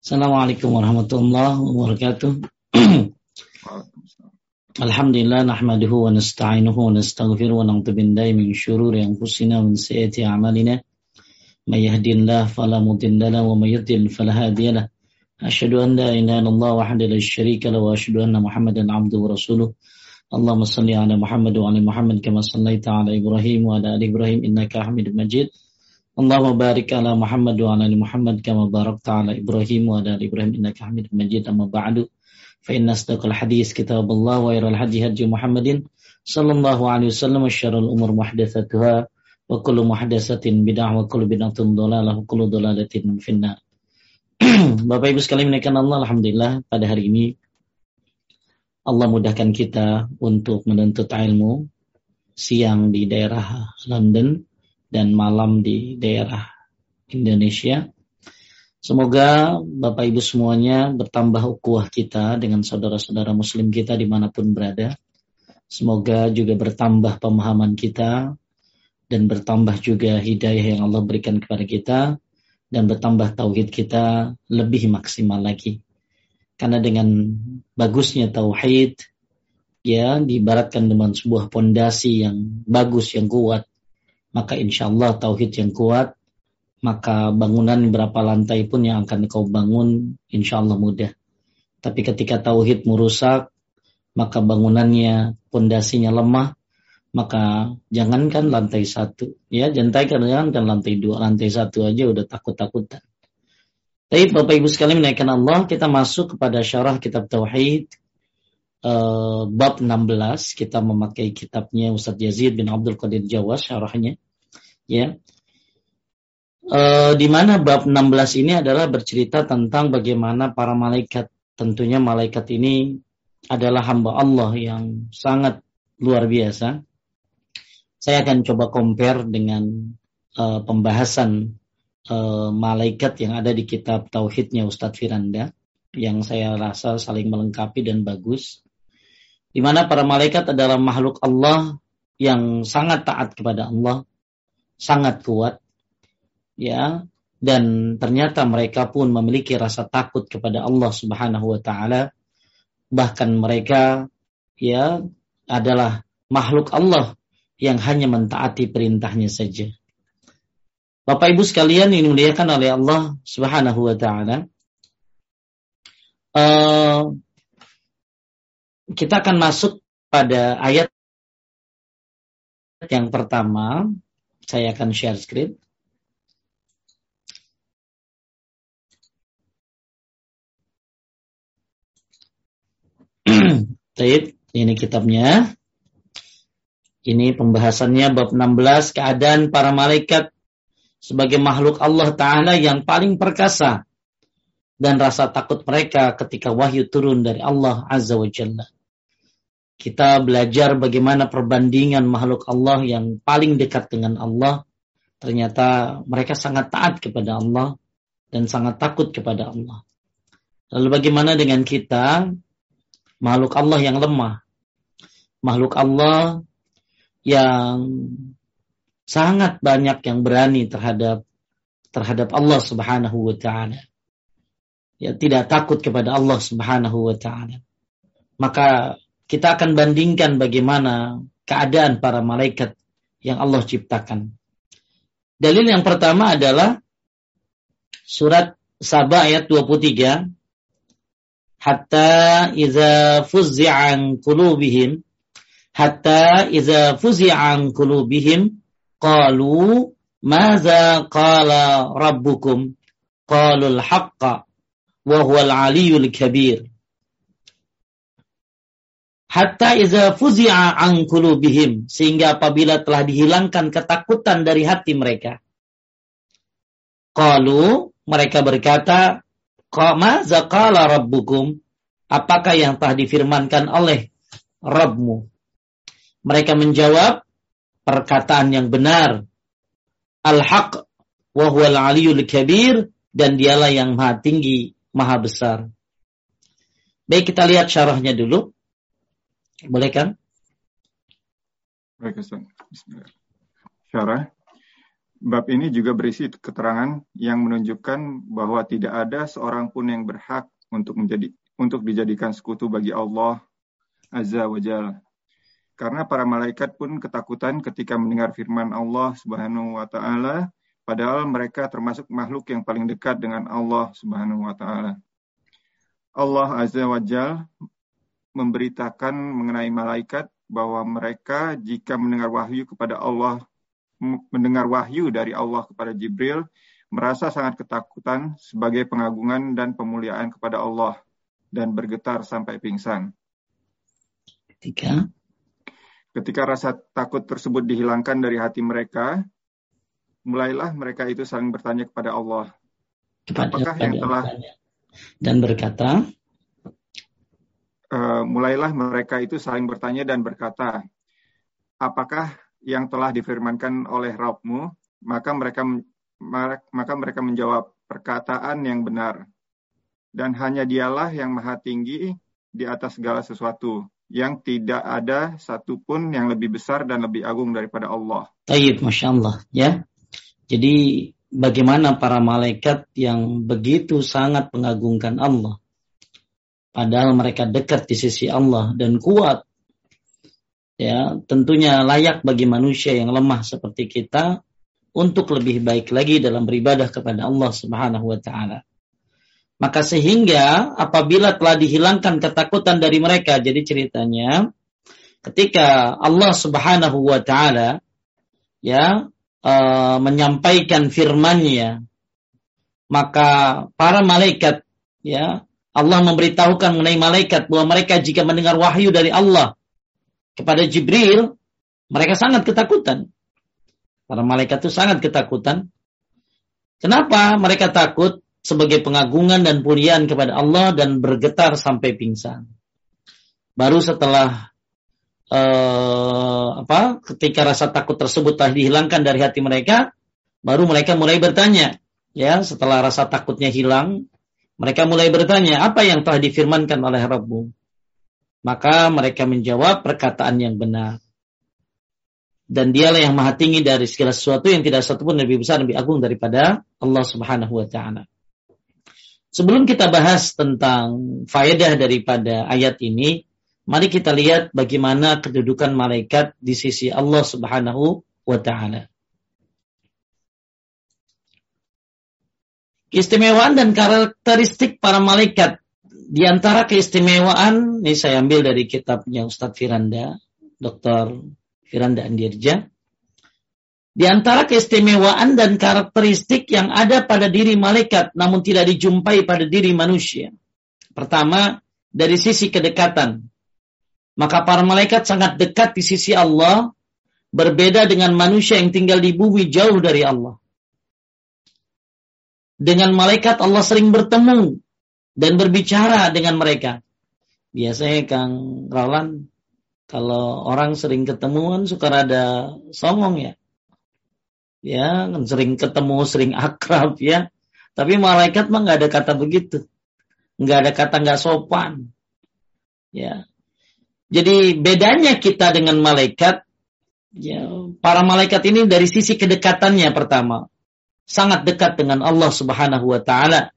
Assalamualaikum warahmatullahi wabarakatuh. Alhamdulillah nahmaduhu wa nasta'inuhu wa nastaghfiruh wa na'udzu billahi min shururi anfusina wa min sayyiati a'malina. May yahdihillahu fala mudilla wa may yudlil fala hadiya. Asyhadu an la ilaha illallah wahdahu la syarika lahu wa asyhadu anna Muhammadan 'abduhu wa rasuluh. Allahumma salli ala Muhammad wa ala Muhammad kama sallaita ala Ibrahim wa ala ali Ibrahim innaka Hamidum Majid. Allahumma barik ala Muhammad wa ala Muhammad kama barakta ala Ibrahim wa ala Ibrahim innaka Hamidum Majid. Amma ba'du. Fa inna asdaqal hadis kitabullah wa iral hadi hadi Muhammadin sallallahu alaihi wasallam wa syarrul umur muhdatsatuha wa kullu muhdatsatin bid'ah wa kullu bid'atin dhalalah wa kullu dhalalatin finnar. Bapak Ibu sekalian menaikkan Allah alhamdulillah pada hari ini Allah mudahkan kita untuk menuntut ilmu siang di daerah London dan malam di daerah Indonesia. Semoga Bapak Ibu semuanya bertambah ukuah kita dengan saudara-saudara muslim kita di mana pun berada. Semoga juga bertambah pemahaman kita dan bertambah juga hidayah yang Allah berikan kepada kita dan bertambah tauhid kita lebih maksimal lagi. Karena dengan bagusnya tauhid ya diibaratkan dengan sebuah pondasi yang bagus yang kuat maka insya Allah tauhid yang kuat, maka bangunan berapa lantai pun yang akan kau bangun insya Allah mudah. Tapi ketika tauhid merusak, maka bangunannya, pondasinya lemah, maka jangankan lantai satu, ya jangan jangankan lantai dua, lantai satu aja udah takut-takutan. Tapi Bapak Ibu sekalian menaikkan Allah, kita masuk kepada syarah kitab Tauhid uh, bab 16 kita memakai kitabnya Ustadz Yazid bin Abdul Qadir Jawas syarahnya. Ya. Uh, di mana bab 16 ini adalah bercerita tentang bagaimana para malaikat tentunya malaikat ini adalah hamba Allah yang sangat luar biasa. Saya akan coba compare dengan uh, pembahasan uh, malaikat yang ada di kitab tauhidnya Ustadz Firanda yang saya rasa saling melengkapi dan bagus di mana para malaikat adalah makhluk Allah yang sangat taat kepada Allah, sangat kuat, ya, dan ternyata mereka pun memiliki rasa takut kepada Allah Subhanahu wa taala. Bahkan mereka ya adalah makhluk Allah yang hanya mentaati perintahnya saja. Bapak Ibu sekalian ini dimuliakan oleh Allah Subhanahu wa taala. Uh, kita akan masuk pada ayat yang pertama. Saya akan share screen. Baik, ini kitabnya. Ini pembahasannya bab 16 keadaan para malaikat sebagai makhluk Allah Ta'ala yang paling perkasa dan rasa takut mereka ketika wahyu turun dari Allah Azza wa Jalla kita belajar bagaimana perbandingan makhluk Allah yang paling dekat dengan Allah. Ternyata mereka sangat taat kepada Allah dan sangat takut kepada Allah. Lalu bagaimana dengan kita, makhluk Allah yang lemah? Makhluk Allah yang sangat banyak yang berani terhadap terhadap Allah Subhanahu wa taala. Ya tidak takut kepada Allah Subhanahu wa taala. Maka kita akan bandingkan bagaimana keadaan para malaikat yang Allah ciptakan. Dalil yang pertama adalah surat Saba ayat 23. Hatta iza fuzzi'an qulubihim hatta iza fuzzi'an qulubihim qalu maza qala rabbukum qalul haqqa wa huwal aliyul kabir hatta iza fuzi'a an sehingga apabila telah dihilangkan ketakutan dari hati mereka. Qalu mereka berkata qama zaqala rabbukum? Apakah yang telah difirmankan oleh Rabbmu? Mereka menjawab perkataan yang benar. Al-haq wa huwal aliyul kabir dan dialah yang maha tinggi maha besar. Baik kita lihat syarahnya dulu boleh kan? Baik Ustaz. Syarah. Bab ini juga berisi keterangan yang menunjukkan bahwa tidak ada seorang pun yang berhak untuk menjadi untuk dijadikan sekutu bagi Allah Azza wa Jalla. Karena para malaikat pun ketakutan ketika mendengar firman Allah Subhanahu wa taala, padahal mereka termasuk makhluk yang paling dekat dengan Allah Subhanahu wa taala. Allah Azza wa Jalla memberitakan mengenai malaikat bahwa mereka jika mendengar wahyu kepada Allah mendengar wahyu dari Allah kepada Jibril, merasa sangat ketakutan sebagai pengagungan dan pemuliaan kepada Allah dan bergetar sampai pingsan. Ketika ketika rasa takut tersebut dihilangkan dari hati mereka, mulailah mereka itu saling bertanya kepada Allah. Kepada, Apakah yang telah dan berkata, uh, mulailah mereka itu saling bertanya dan berkata, apakah yang telah difirmankan oleh Rabbmu, maka mereka maka mereka menjawab perkataan yang benar. Dan hanya dialah yang maha tinggi di atas segala sesuatu, yang tidak ada satupun yang lebih besar dan lebih agung daripada Allah. Tayyib, Masya Allah. Ya. Jadi bagaimana para malaikat yang begitu sangat mengagungkan Allah. Padahal mereka dekat di sisi Allah dan kuat ya tentunya layak bagi manusia yang lemah seperti kita untuk lebih baik lagi dalam beribadah kepada Allah Subhanahu wa taala. Maka sehingga apabila telah dihilangkan ketakutan dari mereka, jadi ceritanya ketika Allah Subhanahu wa taala ya uh, menyampaikan firman-Nya maka para malaikat ya Allah memberitahukan mengenai malaikat bahwa mereka jika mendengar wahyu dari Allah kepada Jibril, mereka sangat ketakutan. Para malaikat itu sangat ketakutan. Kenapa mereka takut? Sebagai pengagungan dan pulian kepada Allah dan bergetar sampai pingsan. Baru setelah uh, apa? Ketika rasa takut tersebut telah dihilangkan dari hati mereka, baru mereka mulai bertanya. Ya, setelah rasa takutnya hilang, mereka mulai bertanya, apa yang telah difirmankan oleh Rabbu? Maka mereka menjawab perkataan yang benar. Dan dialah yang maha tinggi dari segala sesuatu yang tidak satu pun lebih besar, lebih agung daripada Allah subhanahu wa ta'ala. Sebelum kita bahas tentang faedah daripada ayat ini, mari kita lihat bagaimana kedudukan malaikat di sisi Allah subhanahu wa ta'ala. Keistimewaan dan karakteristik para malaikat di antara keistimewaan, ini saya ambil dari kitabnya Ustadz Firanda, Dr. Firanda Andirja. Di antara keistimewaan dan karakteristik yang ada pada diri malaikat namun tidak dijumpai pada diri manusia. Pertama, dari sisi kedekatan. Maka para malaikat sangat dekat di sisi Allah, berbeda dengan manusia yang tinggal di bumi jauh dari Allah. Dengan malaikat Allah sering bertemu, dan berbicara dengan mereka. Biasanya Kang Roland kalau orang sering ketemuan suka rada songong ya. Ya, kan sering ketemu, sering akrab ya. Tapi malaikat mah nggak ada kata begitu. Nggak ada kata nggak sopan. Ya. Jadi bedanya kita dengan malaikat, ya, para malaikat ini dari sisi kedekatannya pertama. Sangat dekat dengan Allah subhanahu wa ta'ala.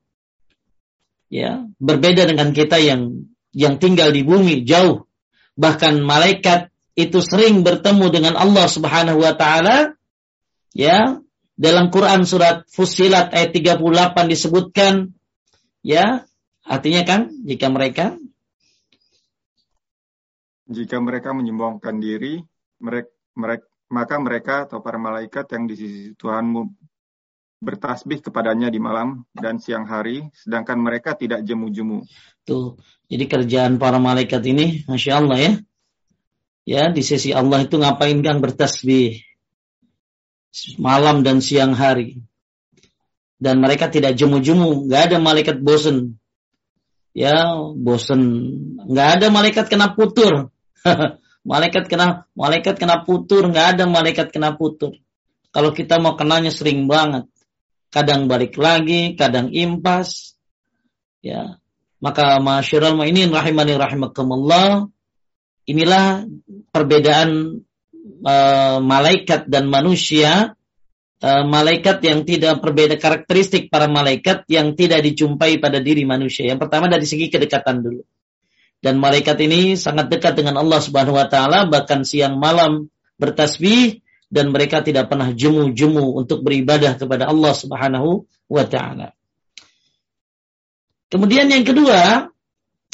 Ya berbeda dengan kita yang yang tinggal di bumi jauh. Bahkan malaikat itu sering bertemu dengan Allah Subhanahu wa taala. Ya dalam Quran surat Fusilat ayat 38 disebutkan ya artinya kan jika mereka jika mereka menyombongkan diri mereka, mereka maka mereka atau para malaikat yang di sisi Tuhanmu bertasbih kepadanya di malam dan siang hari, sedangkan mereka tidak jemu-jemu. Tuh, jadi kerjaan para malaikat ini, masya Allah ya, ya di sisi Allah itu ngapain kang bertasbih? Malam dan siang hari, dan mereka tidak jemu-jemu, nggak ada malaikat bosen, ya bosen, nggak ada malaikat kena putur, malaikat kena malaikat kena putur, nggak ada malaikat kena putur. Kalau kita mau kenanya sering banget kadang balik lagi, kadang impas. Ya. Maka masyarul ini rahimani rahimakumullah. Inilah perbedaan uh, malaikat dan manusia uh, malaikat yang tidak berbeda karakteristik para malaikat yang tidak dijumpai pada diri manusia. Yang pertama dari segi kedekatan dulu. Dan malaikat ini sangat dekat dengan Allah Subhanahu wa taala bahkan siang malam bertasbih dan mereka tidak pernah jemu-jemu untuk beribadah kepada Allah Subhanahu wa taala. Kemudian yang kedua,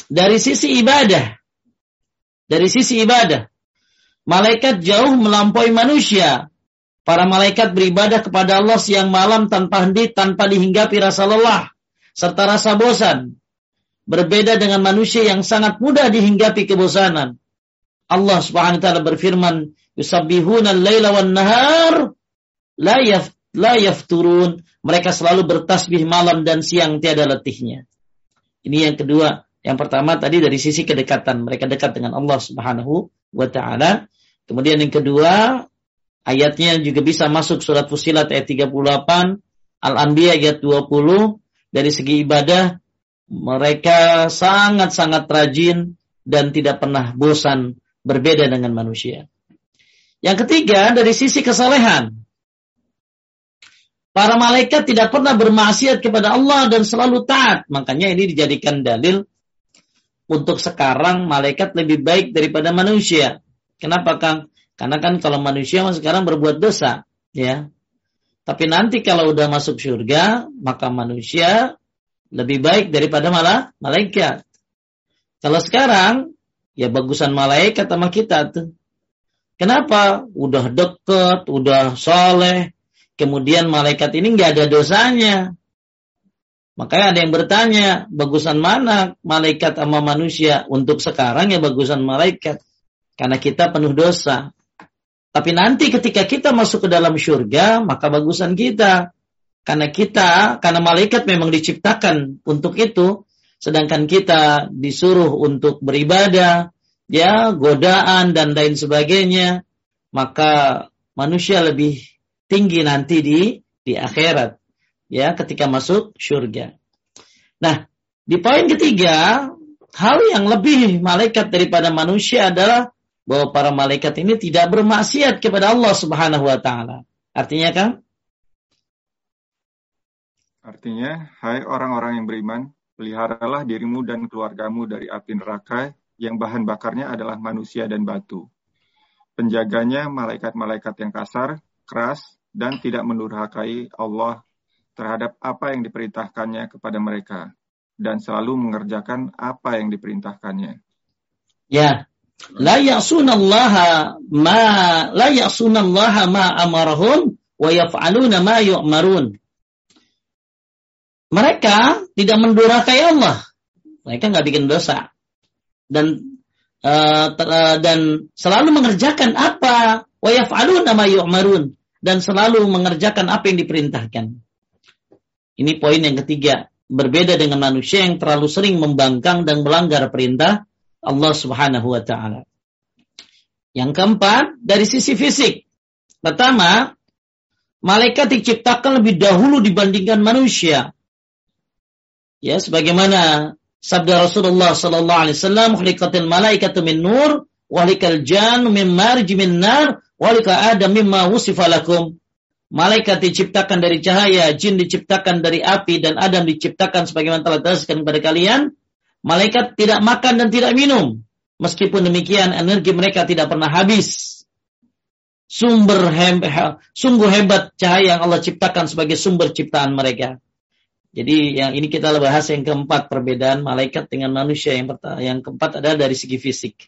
dari sisi ibadah. Dari sisi ibadah. Malaikat jauh melampaui manusia. Para malaikat beribadah kepada Allah siang malam tanpa henti, tanpa dihinggapi rasa lelah, serta rasa bosan. Berbeda dengan manusia yang sangat mudah dihinggapi kebosanan. Allah Subhanahu wa taala berfirman, yusabbihuna al-laila wan nahar la yaf la yafturun. Mereka selalu bertasbih malam dan siang tiada letihnya. Ini yang kedua. Yang pertama tadi dari sisi kedekatan. Mereka dekat dengan Allah Subhanahu wa taala. Kemudian yang kedua, ayatnya juga bisa masuk surat Fusilat ayat 38, Al-Anbiya ayat 20. Dari segi ibadah, mereka sangat-sangat rajin dan tidak pernah bosan berbeda dengan manusia. Yang ketiga, dari sisi kesalehan. Para malaikat tidak pernah bermaksiat kepada Allah dan selalu taat. Makanya ini dijadikan dalil untuk sekarang malaikat lebih baik daripada manusia. Kenapa Kang? Karena kan kalau manusia sekarang berbuat dosa, ya. Tapi nanti kalau udah masuk surga, maka manusia lebih baik daripada malah malaikat. Kalau sekarang, ya bagusan malaikat sama kita tuh. Kenapa? Udah deket, udah soleh, kemudian malaikat ini nggak ada dosanya. Makanya ada yang bertanya, bagusan mana malaikat sama manusia? Untuk sekarang ya bagusan malaikat. Karena kita penuh dosa. Tapi nanti ketika kita masuk ke dalam surga, maka bagusan kita. Karena kita, karena malaikat memang diciptakan untuk itu. Sedangkan kita disuruh untuk beribadah, ya godaan dan lain sebagainya, maka manusia lebih tinggi nanti di di akhirat ya ketika masuk surga. Nah, di poin ketiga, hal yang lebih malaikat daripada manusia adalah bahwa para malaikat ini tidak bermaksiat kepada Allah Subhanahu wa taala. Artinya kan? Artinya, hai orang-orang yang beriman, peliharalah dirimu dan keluargamu dari api neraka yang bahan bakarnya adalah manusia dan batu. Penjaganya malaikat-malaikat yang kasar, keras, dan tidak menurhakai Allah terhadap apa yang diperintahkannya kepada mereka dan selalu mengerjakan apa yang diperintahkannya. Ya, la ya'sunallaha ma la ya'sunallaha ma amarahum wa yaf'aluna ma yu'marun. Mereka tidak mendurhakai Allah. Mereka nggak bikin dosa dan uh, dan selalu mengerjakan apa wa yaf'alun ma yu'marun dan selalu mengerjakan apa yang diperintahkan. Ini poin yang ketiga, berbeda dengan manusia yang terlalu sering membangkang dan melanggar perintah Allah Subhanahu wa taala. Yang keempat, dari sisi fisik. Pertama, malaikat diciptakan lebih dahulu dibandingkan manusia. Ya, sebagaimana Sabda Rasulullah sallallahu alaihi wasallam, "Khuliqatil malaikatu min nur, wa jan min marj min nar, wa adam mimma wusifa lakum." Malaikat diciptakan dari cahaya, jin diciptakan dari api, dan Adam diciptakan sebagaimana telah dijelaskan kepada kalian. Malaikat tidak makan dan tidak minum. Meskipun demikian, energi mereka tidak pernah habis. Sumber hem, sungguh hebat cahaya yang Allah ciptakan sebagai sumber ciptaan mereka. Jadi yang ini kita bahas yang keempat perbedaan malaikat dengan manusia yang pertama, yang keempat adalah dari segi fisik.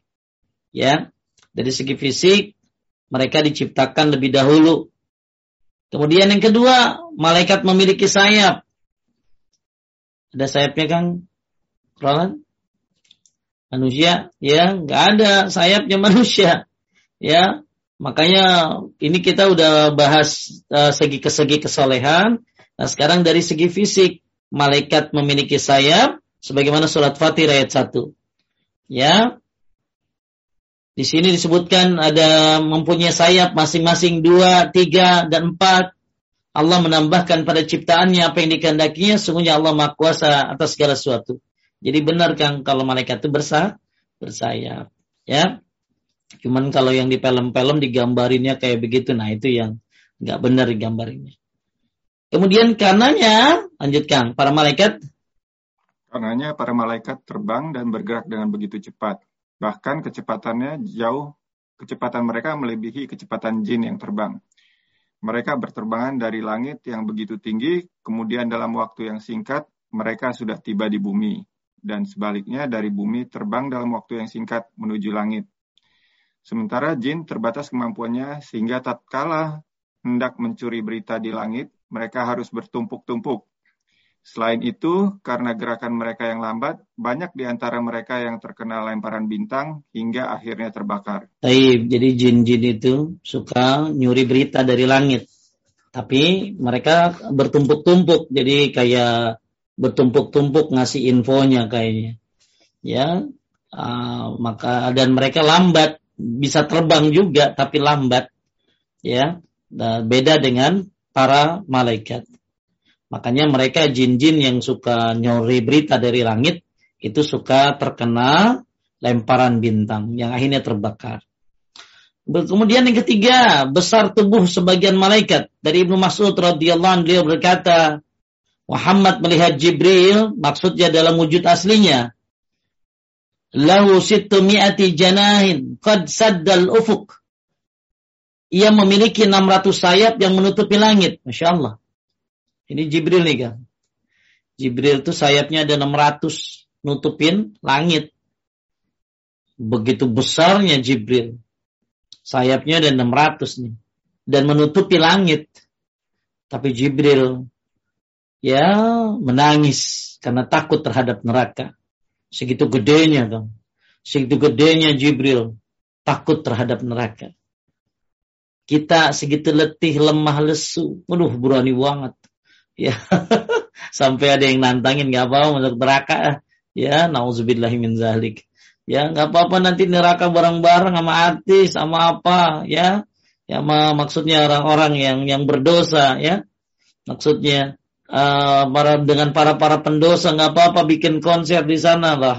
Ya, dari segi fisik mereka diciptakan lebih dahulu. Kemudian yang kedua, malaikat memiliki sayap. Ada sayapnya kan? Roland? Manusia, ya, nggak ada sayapnya manusia. Ya, makanya ini kita udah bahas uh, segi kesegi kesolehan Nah sekarang dari segi fisik, malaikat memiliki sayap, sebagaimana surat Fatih ayat 1. Ya, di sini disebutkan ada mempunyai sayap masing-masing dua, tiga, dan empat. Allah menambahkan pada ciptaannya apa yang dikehendakinya, sungguhnya Allah Maha Kuasa atas segala sesuatu. Jadi benar kan kalau malaikat itu bersa bersayap, ya. Cuman kalau yang di film-film digambarinnya kayak begitu, nah itu yang nggak benar gambar ini. Kemudian karenanya, lanjutkan, para malaikat. Karenanya para malaikat terbang dan bergerak dengan begitu cepat. Bahkan kecepatannya jauh, kecepatan mereka melebihi kecepatan jin yang terbang. Mereka berterbangan dari langit yang begitu tinggi, kemudian dalam waktu yang singkat, mereka sudah tiba di bumi. Dan sebaliknya dari bumi terbang dalam waktu yang singkat menuju langit. Sementara jin terbatas kemampuannya sehingga tatkala hendak mencuri berita di langit, mereka harus bertumpuk-tumpuk. Selain itu, karena gerakan mereka yang lambat, banyak di antara mereka yang terkena lemparan bintang hingga akhirnya terbakar. Taib, jadi jin-jin itu suka nyuri berita dari langit. Tapi mereka bertumpuk-tumpuk, jadi kayak bertumpuk-tumpuk ngasih infonya kayaknya. Ya, uh, maka dan mereka lambat, bisa terbang juga tapi lambat. Ya, beda dengan para malaikat. Makanya mereka jin-jin yang suka nyori berita dari langit itu suka terkena lemparan bintang yang akhirnya terbakar. Kemudian yang ketiga, besar tubuh sebagian malaikat. Dari Ibnu Mas'ud radhiyallahu anhu beliau berkata, Muhammad melihat Jibril maksudnya dalam wujud aslinya. Lahu sittu mi'ati janahin qad saddal ufuk ia memiliki 600 sayap yang menutupi langit. Masya Allah. Ini Jibril nih kan. Jibril itu sayapnya ada 600 nutupin langit. Begitu besarnya Jibril. Sayapnya ada 600 nih. Dan menutupi langit. Tapi Jibril ya menangis karena takut terhadap neraka. Segitu gedenya kan. Segitu gedenya Jibril takut terhadap neraka kita segitu letih, lemah, lesu. Waduh, berani banget. Ya, sampai ada yang nantangin nggak apa-apa masuk neraka. Ya, nauzubillahi min zalik. Ya, nggak apa-apa nanti neraka bareng-bareng sama artis, sama apa, ya. Ya, maksudnya orang-orang yang yang berdosa, ya. Maksudnya uh, para dengan para para pendosa nggak apa-apa bikin konser di sana lah.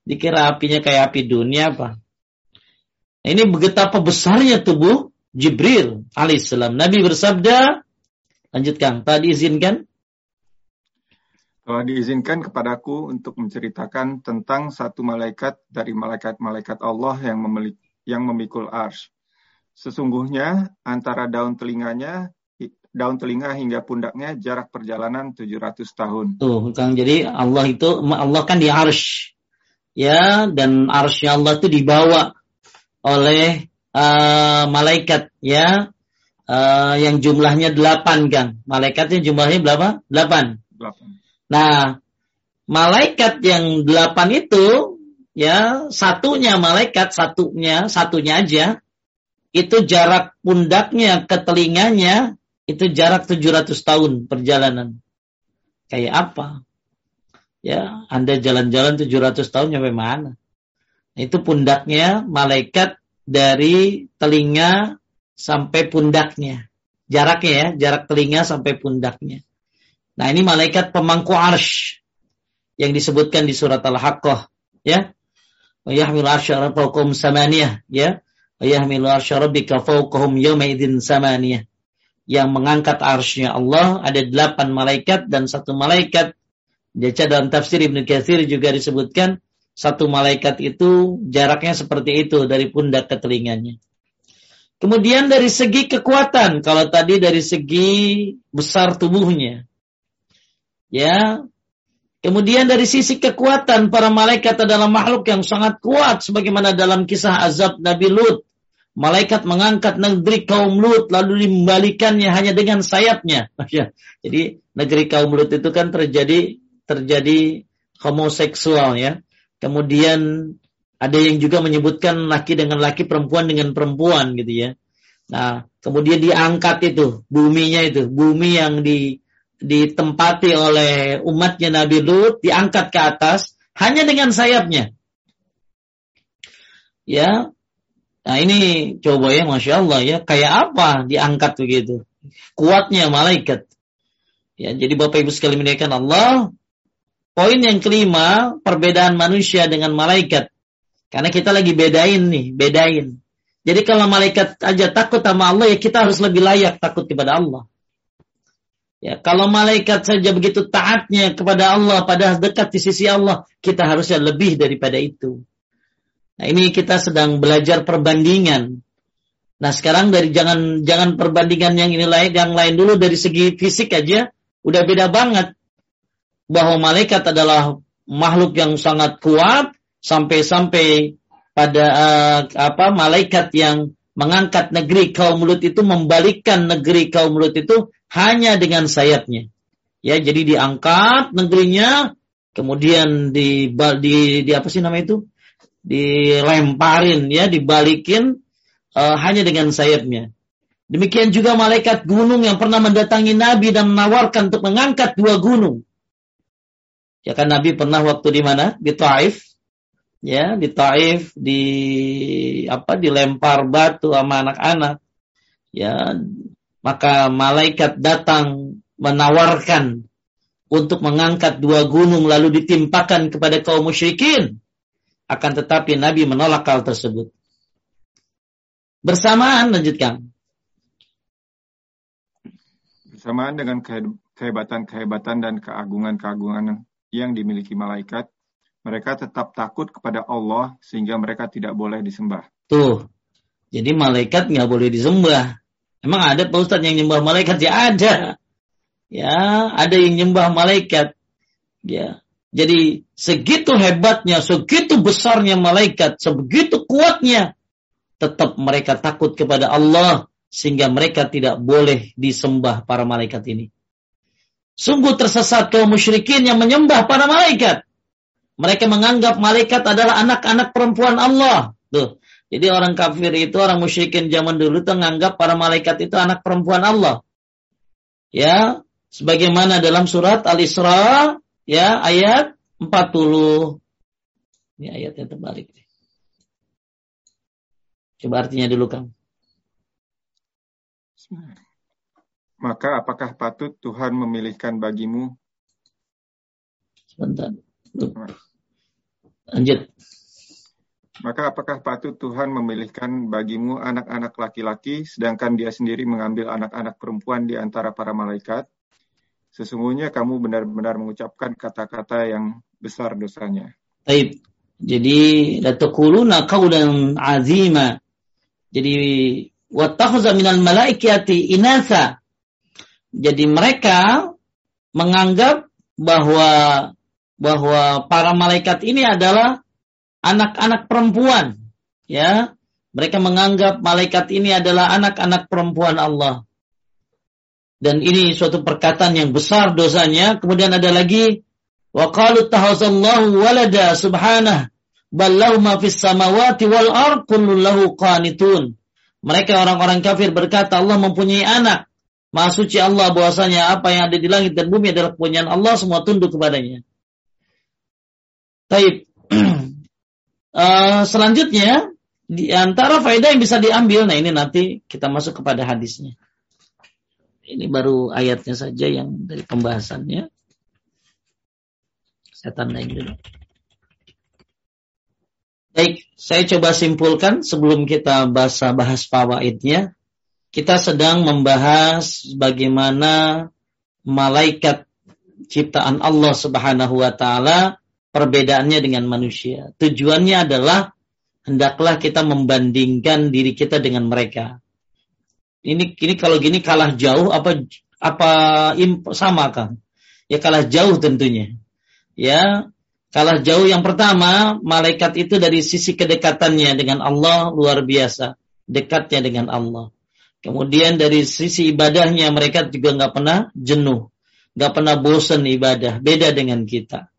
Dikira apinya kayak api dunia apa? Ini betapa besarnya tubuh Jibril alaihissalam. Nabi bersabda, lanjutkan, tadi izinkan. Telah diizinkan kepadaku untuk menceritakan tentang satu malaikat dari malaikat-malaikat Allah yang memiliki yang memikul ars. Sesungguhnya antara daun telinganya daun telinga hingga pundaknya jarak perjalanan 700 tahun. Tuh, Kang. Jadi Allah itu Allah kan di arsh. Ya, dan arsy Allah itu dibawa oleh uh, malaikat ya. Uh, yang jumlahnya delapan kan malaikatnya jumlahnya berapa? Delapan. Nah malaikat yang delapan itu ya satunya malaikat satunya satunya aja itu jarak pundaknya ke telinganya itu jarak 700 tahun perjalanan. Kayak apa? Ya anda jalan-jalan 700 tahun sampai mana itu pundaknya malaikat dari telinga sampai pundaknya. Jaraknya ya, jarak telinga sampai pundaknya. Nah ini malaikat pemangku arsh yang disebutkan di surat Al-Haqqah ya. Wa yahmilu arsya fawqahum samaniyah ya. Wa yahmilu rabbika fawqahum yawma idzin samaniyah. Yang mengangkat arsy Allah ada delapan malaikat dan satu malaikat. Baca dalam tafsir Ibnu Katsir juga disebutkan satu malaikat itu jaraknya seperti itu dari pundak ke telinganya. Kemudian dari segi kekuatan, kalau tadi dari segi besar tubuhnya. Ya. Kemudian dari sisi kekuatan para malaikat adalah makhluk yang sangat kuat sebagaimana dalam kisah azab Nabi Lut. Malaikat mengangkat negeri kaum Lut lalu dikembalikannya hanya dengan sayapnya. Ya. Jadi negeri kaum Lut itu kan terjadi terjadi homoseksual ya. Kemudian ada yang juga menyebutkan laki dengan laki, perempuan dengan perempuan gitu ya. Nah, kemudian diangkat itu, buminya itu, bumi yang di ditempati oleh umatnya Nabi Lut diangkat ke atas hanya dengan sayapnya. Ya. Nah, ini coba ya Masya Allah ya, kayak apa diangkat begitu. Kuatnya malaikat. Ya, jadi Bapak Ibu sekalian menaikkan Allah, Poin yang kelima, perbedaan manusia dengan malaikat. Karena kita lagi bedain nih, bedain. Jadi kalau malaikat aja takut sama Allah ya kita harus lebih layak takut kepada Allah. Ya, kalau malaikat saja begitu taatnya kepada Allah, pada dekat di sisi Allah, kita harusnya lebih daripada itu. Nah, ini kita sedang belajar perbandingan. Nah, sekarang dari jangan jangan perbandingan yang ini lain, yang lain dulu dari segi fisik aja udah beda banget. Bahwa malaikat adalah makhluk yang sangat kuat sampai-sampai pada uh, apa malaikat yang mengangkat negeri kaum Lut itu membalikkan negeri kaum Lut itu hanya dengan sayapnya. Ya, jadi diangkat negerinya, kemudian di, di, di apa sih nama itu? Dilemparin ya, dibalikin uh, hanya dengan sayapnya. Demikian juga malaikat gunung yang pernah mendatangi Nabi dan menawarkan untuk mengangkat dua gunung. Ya kan Nabi pernah waktu di mana? Di Taif. Ya, di Taif di apa dilempar batu sama anak-anak. Ya, maka malaikat datang menawarkan untuk mengangkat dua gunung lalu ditimpakan kepada kaum musyrikin. Akan tetapi Nabi menolak hal tersebut. Bersamaan lanjutkan. Bersamaan dengan kehebatan-kehebatan dan keagungan-keagungan yang dimiliki malaikat, mereka tetap takut kepada Allah sehingga mereka tidak boleh disembah. Tuh, jadi malaikat nggak boleh disembah. Emang ada Pak Ustadz yang nyembah malaikat? Ya ada. Ya, ada yang nyembah malaikat. Ya. Jadi segitu hebatnya, segitu besarnya malaikat, sebegitu kuatnya, tetap mereka takut kepada Allah sehingga mereka tidak boleh disembah para malaikat ini. Sungguh tersesat kaum musyrikin yang menyembah para malaikat. Mereka menganggap malaikat adalah anak-anak perempuan Allah. Tuh, jadi orang kafir itu, orang musyrikin zaman dulu itu menganggap para malaikat itu anak perempuan Allah. Ya, sebagaimana dalam surat Al-Isra ya ayat 40. Ini ayatnya terbalik. Coba artinya dulu, Kang. Maka apakah patut Tuhan memilihkan bagimu? Sebentar. Lanjut. Maka apakah patut Tuhan memilihkan bagimu anak-anak laki-laki, sedangkan dia sendiri mengambil anak-anak perempuan di antara para malaikat? Sesungguhnya kamu benar-benar mengucapkan kata-kata yang besar dosanya. Baik. Jadi, latakuluna qawlan azima. Jadi, wattakhza minal malaikati inasa. Jadi mereka menganggap bahwa bahwa para malaikat ini adalah anak-anak perempuan. Ya, mereka menganggap malaikat ini adalah anak-anak perempuan Allah. Dan ini suatu perkataan yang besar dosanya. Kemudian ada lagi wa qalu tahazallahu walada subhanah ballahu ma fis samawati wal ard lahu qanitun. Mereka orang-orang kafir berkata Allah mempunyai anak. Maha Allah bahwasanya apa yang ada di langit dan bumi adalah punyaan Allah semua tunduk kepadanya. Taib. Uh, selanjutnya di antara faedah yang bisa diambil, nah ini nanti kita masuk kepada hadisnya. Ini baru ayatnya saja yang dari pembahasannya. Saya tandain dulu. Baik, saya coba simpulkan sebelum kita bahas bahas fawaidnya. Kita sedang membahas bagaimana malaikat ciptaan Allah Subhanahu wa taala perbedaannya dengan manusia. Tujuannya adalah hendaklah kita membandingkan diri kita dengan mereka. Ini ini kalau gini kalah jauh apa apa imp, sama kan? Ya kalah jauh tentunya. Ya, kalah jauh yang pertama, malaikat itu dari sisi kedekatannya dengan Allah luar biasa, dekatnya dengan Allah. Kemudian dari sisi ibadahnya mereka juga nggak pernah jenuh, nggak pernah bosan ibadah, beda dengan kita.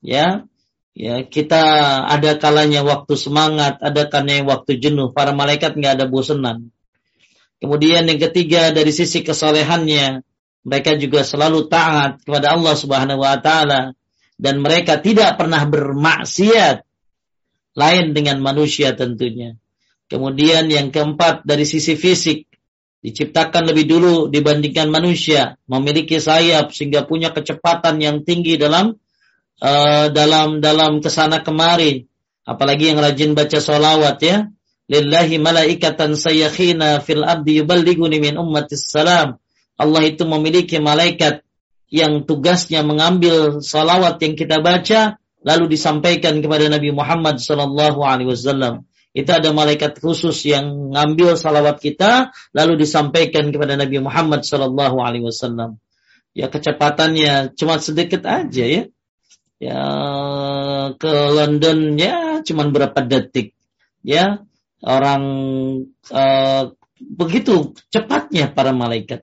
Ya ya kita ada kalanya waktu semangat ada kalanya waktu jenuh. Para malaikat nggak ada bosenan. Kemudian yang ketiga dari sisi kesolehannya mereka juga selalu taat kepada Allah Subhanahu wa taala dan mereka tidak pernah bermaksiat lain dengan manusia tentunya. Kemudian yang keempat dari sisi fisik diciptakan lebih dulu dibandingkan manusia memiliki sayap sehingga punya kecepatan yang tinggi dalam uh, dalam dalam ke sana kemari apalagi yang rajin baca solawat ya lillahi malaikatan sayakhina fil abdi yuballighuni min ummatis salam. Allah itu memiliki malaikat yang tugasnya mengambil salawat yang kita baca lalu disampaikan kepada Nabi Muhammad sallallahu alaihi wasallam. Itu ada malaikat khusus yang ngambil salawat kita lalu disampaikan kepada Nabi Muhammad sallallahu alaihi wasallam. Ya kecepatannya cuma sedikit aja ya. Ya ke London ya cuma berapa detik. Ya orang uh, begitu cepatnya para malaikat.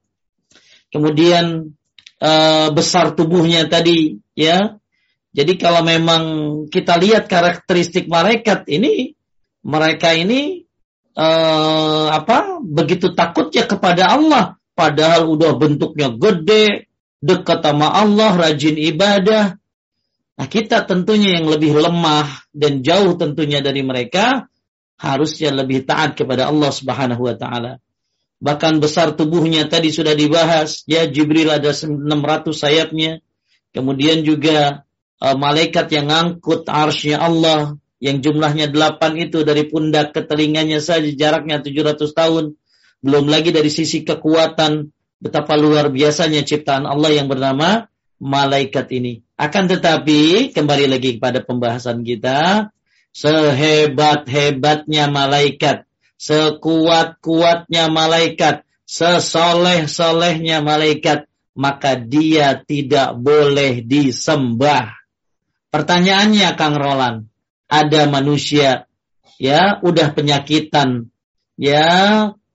Kemudian uh, besar tubuhnya tadi ya. Jadi kalau memang kita lihat karakteristik malaikat ini, mereka ini uh, apa? Begitu takutnya kepada Allah, padahal udah bentuknya gede, dekat sama Allah, rajin ibadah. Nah, kita tentunya yang lebih lemah dan jauh tentunya dari mereka, harusnya lebih taat kepada Allah Subhanahu wa taala. Bahkan besar tubuhnya tadi sudah dibahas, ya Jibril ada 600 sayapnya. Kemudian juga uh, malaikat yang ngangkut arsnya Allah yang jumlahnya 8 itu dari pundak ke telinganya saja jaraknya 700 tahun. Belum lagi dari sisi kekuatan betapa luar biasanya ciptaan Allah yang bernama malaikat ini. Akan tetapi kembali lagi kepada pembahasan kita, sehebat-hebatnya malaikat, sekuat-kuatnya malaikat, sesoleh-solehnya malaikat, maka dia tidak boleh disembah. Pertanyaannya Kang Roland, ada manusia ya udah penyakitan ya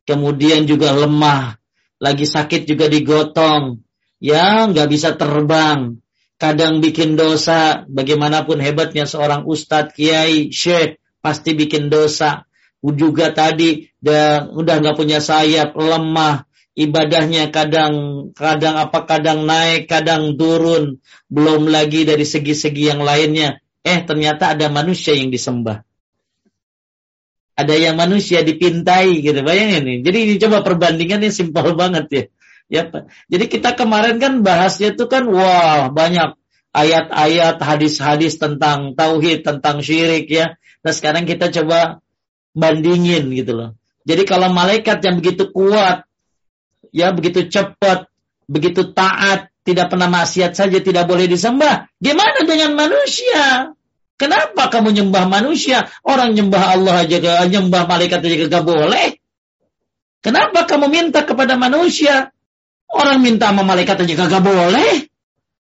kemudian juga lemah lagi sakit juga digotong ya nggak bisa terbang kadang bikin dosa, bagaimanapun hebatnya seorang ustadz, kiai, syekh, pasti bikin dosa. Juga tadi udah nggak punya sayap, lemah, ibadahnya kadang kadang apa kadang naik, kadang turun, belum lagi dari segi-segi yang lainnya. Eh ternyata ada manusia yang disembah. Ada yang manusia dipintai gitu, bayangin nih. Jadi ini coba perbandingannya simpel banget ya. Ya, jadi kita kemarin kan bahasnya itu kan wah banyak ayat-ayat hadis-hadis tentang tauhid, tentang syirik ya. Nah sekarang kita coba bandingin gitu loh. Jadi kalau malaikat yang begitu kuat, ya begitu cepat, begitu taat, tidak pernah maksiat saja tidak boleh disembah. Gimana dengan manusia? Kenapa kamu nyembah manusia? Orang nyembah Allah aja, nyembah malaikat aja gak boleh. Kenapa kamu minta kepada manusia? Orang minta sama malaikat aja kagak boleh.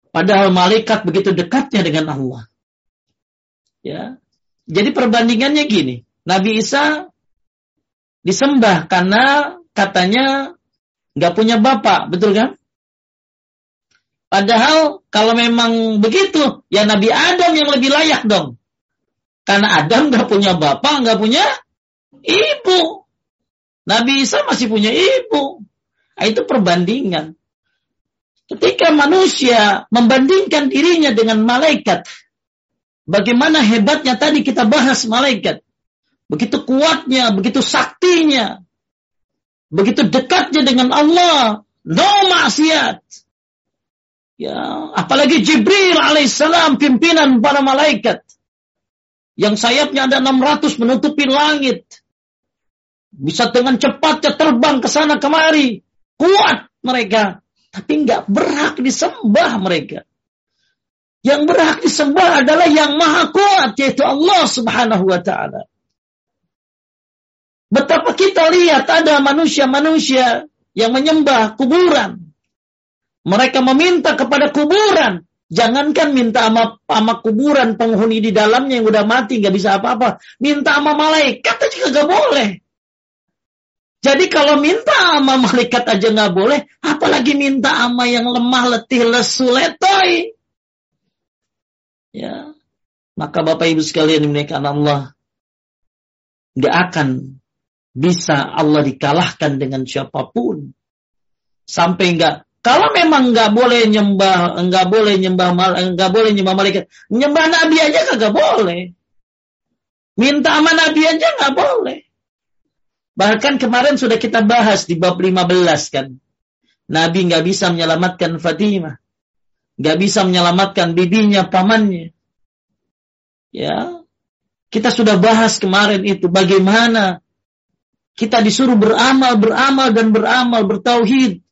Padahal malaikat begitu dekatnya dengan Allah. Ya. Jadi perbandingannya gini. Nabi Isa disembah karena katanya nggak punya bapak, betul kan? Padahal kalau memang begitu, ya Nabi Adam yang lebih layak dong. Karena Adam nggak punya bapak, nggak punya ibu. Nabi Isa masih punya ibu. Nah, itu perbandingan. Ketika manusia membandingkan dirinya dengan malaikat, bagaimana hebatnya tadi kita bahas malaikat. Begitu kuatnya, begitu saktinya, begitu dekatnya dengan Allah, no maksiat. Ya, apalagi Jibril alaihissalam pimpinan para malaikat yang sayapnya ada 600 menutupi langit. Bisa dengan cepatnya terbang ke sana kemari. Kuat mereka. Tapi nggak berhak disembah mereka. Yang berhak disembah adalah yang maha kuat. Yaitu Allah subhanahu wa ta'ala. Betapa kita lihat ada manusia-manusia yang menyembah kuburan. Mereka meminta kepada kuburan. Jangankan minta sama, sama kuburan penghuni di dalamnya yang udah mati nggak bisa apa-apa. Minta sama malaikat aja gak boleh. Jadi kalau minta sama malaikat aja nggak boleh, apalagi minta sama yang lemah, letih, lesu, letoy. Ya, maka Bapak Ibu sekalian dimuliakan Allah, nggak akan bisa Allah dikalahkan dengan siapa pun. Sampai nggak kalau memang nggak boleh nyembah, nggak boleh nyembah mal, nggak boleh nyembah malaikat, nyembah nabi aja kagak boleh. Minta sama nabi aja nggak boleh. Bahkan kemarin sudah kita bahas di bab 15 kan. Nabi nggak bisa menyelamatkan Fatimah. Nggak bisa menyelamatkan bibinya, pamannya. Ya, kita sudah bahas kemarin itu bagaimana Kita disuruh beramal, beramal dan beramal, bertauhid.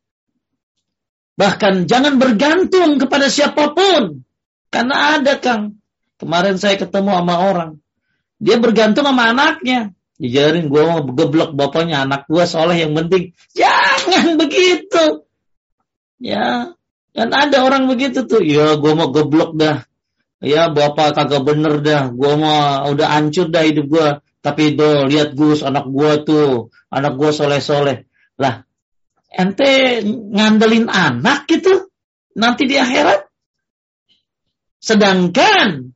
Bahkan jangan bergantung kepada siapa pun. Karena ada Kang. Kemarin saya ketemu sama orang. Dia bergantung sama anaknya. Dijarin gue mau geblok bapaknya anak gue soleh yang penting. Jangan begitu. Ya. Dan ada orang begitu tuh. Ya gue mau geblok dah. Ya bapak kagak bener dah. Gue mau udah hancur dah hidup gue. Tapi do lihat Gus anak gua tuh, anak gua soleh-soleh. Lah, ente ngandelin anak gitu nanti di akhirat. Sedangkan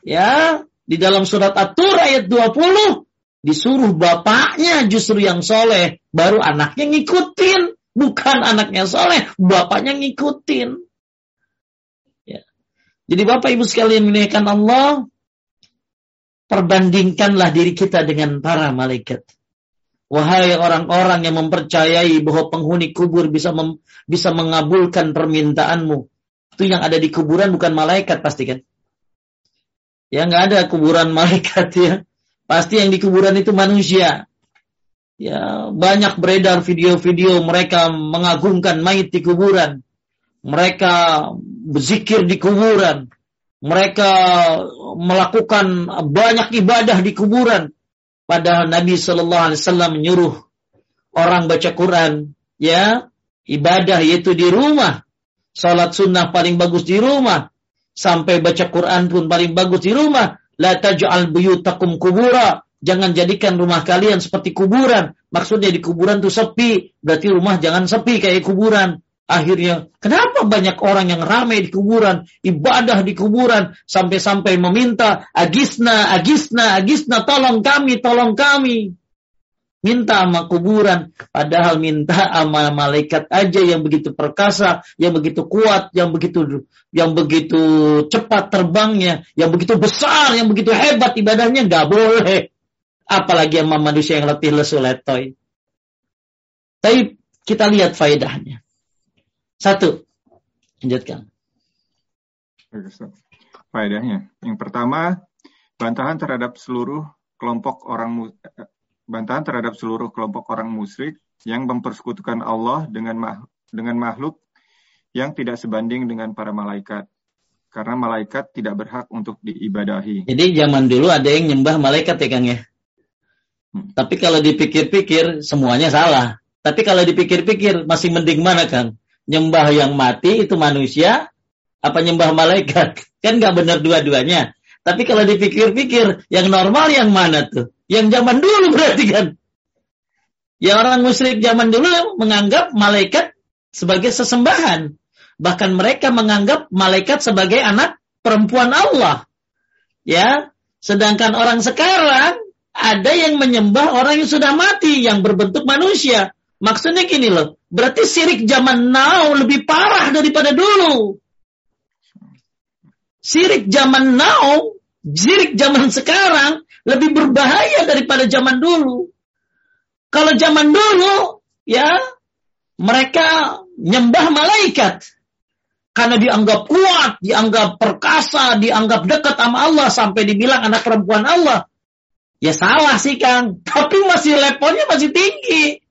ya di dalam surat At-Tur ayat 20 disuruh bapaknya justru yang soleh, baru anaknya ngikutin. Bukan anaknya soleh, bapaknya ngikutin. Ya. Jadi Bapak Ibu sekalian menaikkan Allah, perbandingkanlah diri kita dengan para malaikat. Wahai orang-orang yang mempercayai bahwa penghuni kubur bisa mem, bisa mengabulkan permintaanmu. Itu yang ada di kuburan bukan malaikat pasti kan? Ya nggak ada kuburan malaikat ya. Pasti yang di kuburan itu manusia. Ya banyak beredar video-video mereka mengagungkan mayat di kuburan. Mereka berzikir di kuburan mereka melakukan banyak ibadah di kuburan. Padahal Nabi Shallallahu Alaihi Wasallam menyuruh orang baca Quran, ya ibadah yaitu di rumah. Salat sunnah paling bagus di rumah. Sampai baca Quran pun paling bagus di rumah. La taj'al buyutakum kubura. Jangan jadikan rumah kalian seperti kuburan. Maksudnya di kuburan tuh sepi. Berarti rumah jangan sepi kayak kuburan. Akhirnya, kenapa banyak orang yang ramai di kuburan, ibadah di kuburan, sampai-sampai meminta, Agisna, Agisna, Agisna, tolong kami, tolong kami. Minta sama kuburan, padahal minta sama malaikat aja yang begitu perkasa, yang begitu kuat, yang begitu yang begitu cepat terbangnya, yang begitu besar, yang begitu hebat ibadahnya, nggak boleh. Apalagi sama manusia yang letih lesu letoy. Tapi kita lihat faedahnya. Satu. Lanjutkan. Faedahnya. Yang pertama, bantahan terhadap seluruh kelompok orang bantahan terhadap seluruh kelompok orang musyrik yang mempersekutukan Allah dengan mah, dengan makhluk yang tidak sebanding dengan para malaikat. Karena malaikat tidak berhak untuk diibadahi. Jadi zaman dulu ada yang nyembah malaikat ya Kang ya. Hmm. Tapi kalau dipikir-pikir semuanya salah. Tapi kalau dipikir-pikir masih mending mana Kang? Nyembah yang mati itu manusia apa nyembah malaikat? Kan nggak benar dua-duanya. Tapi kalau dipikir-pikir, yang normal yang mana tuh? Yang zaman dulu berarti kan? Ya orang musyrik zaman dulu menganggap malaikat sebagai sesembahan. Bahkan mereka menganggap malaikat sebagai anak perempuan Allah. Ya, sedangkan orang sekarang ada yang menyembah orang yang sudah mati yang berbentuk manusia. Maksudnya gini loh, berarti sirik zaman now lebih parah daripada dulu. Sirik zaman now, sirik zaman sekarang lebih berbahaya daripada zaman dulu. Kalau zaman dulu, ya, mereka nyembah malaikat. Karena dianggap kuat, dianggap perkasa, dianggap dekat sama Allah sampai dibilang anak perempuan Allah. Ya salah sih Kang, tapi masih levelnya masih tinggi.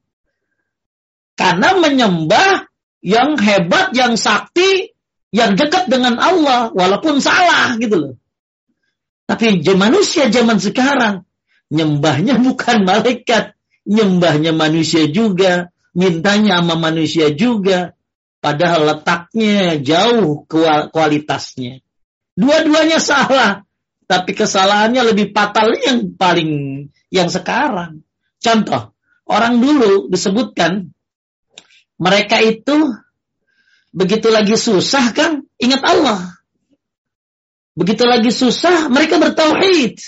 Karena menyembah yang hebat, yang sakti, yang dekat dengan Allah, walaupun salah gitu loh. Tapi manusia zaman sekarang, nyembahnya bukan malaikat, nyembahnya manusia juga, mintanya sama manusia juga, padahal letaknya jauh kualitasnya. Dua-duanya salah, tapi kesalahannya lebih fatal yang paling yang sekarang. Contoh, orang dulu disebutkan mereka itu begitu lagi susah kan ingat Allah. Begitu lagi susah mereka bertauhid.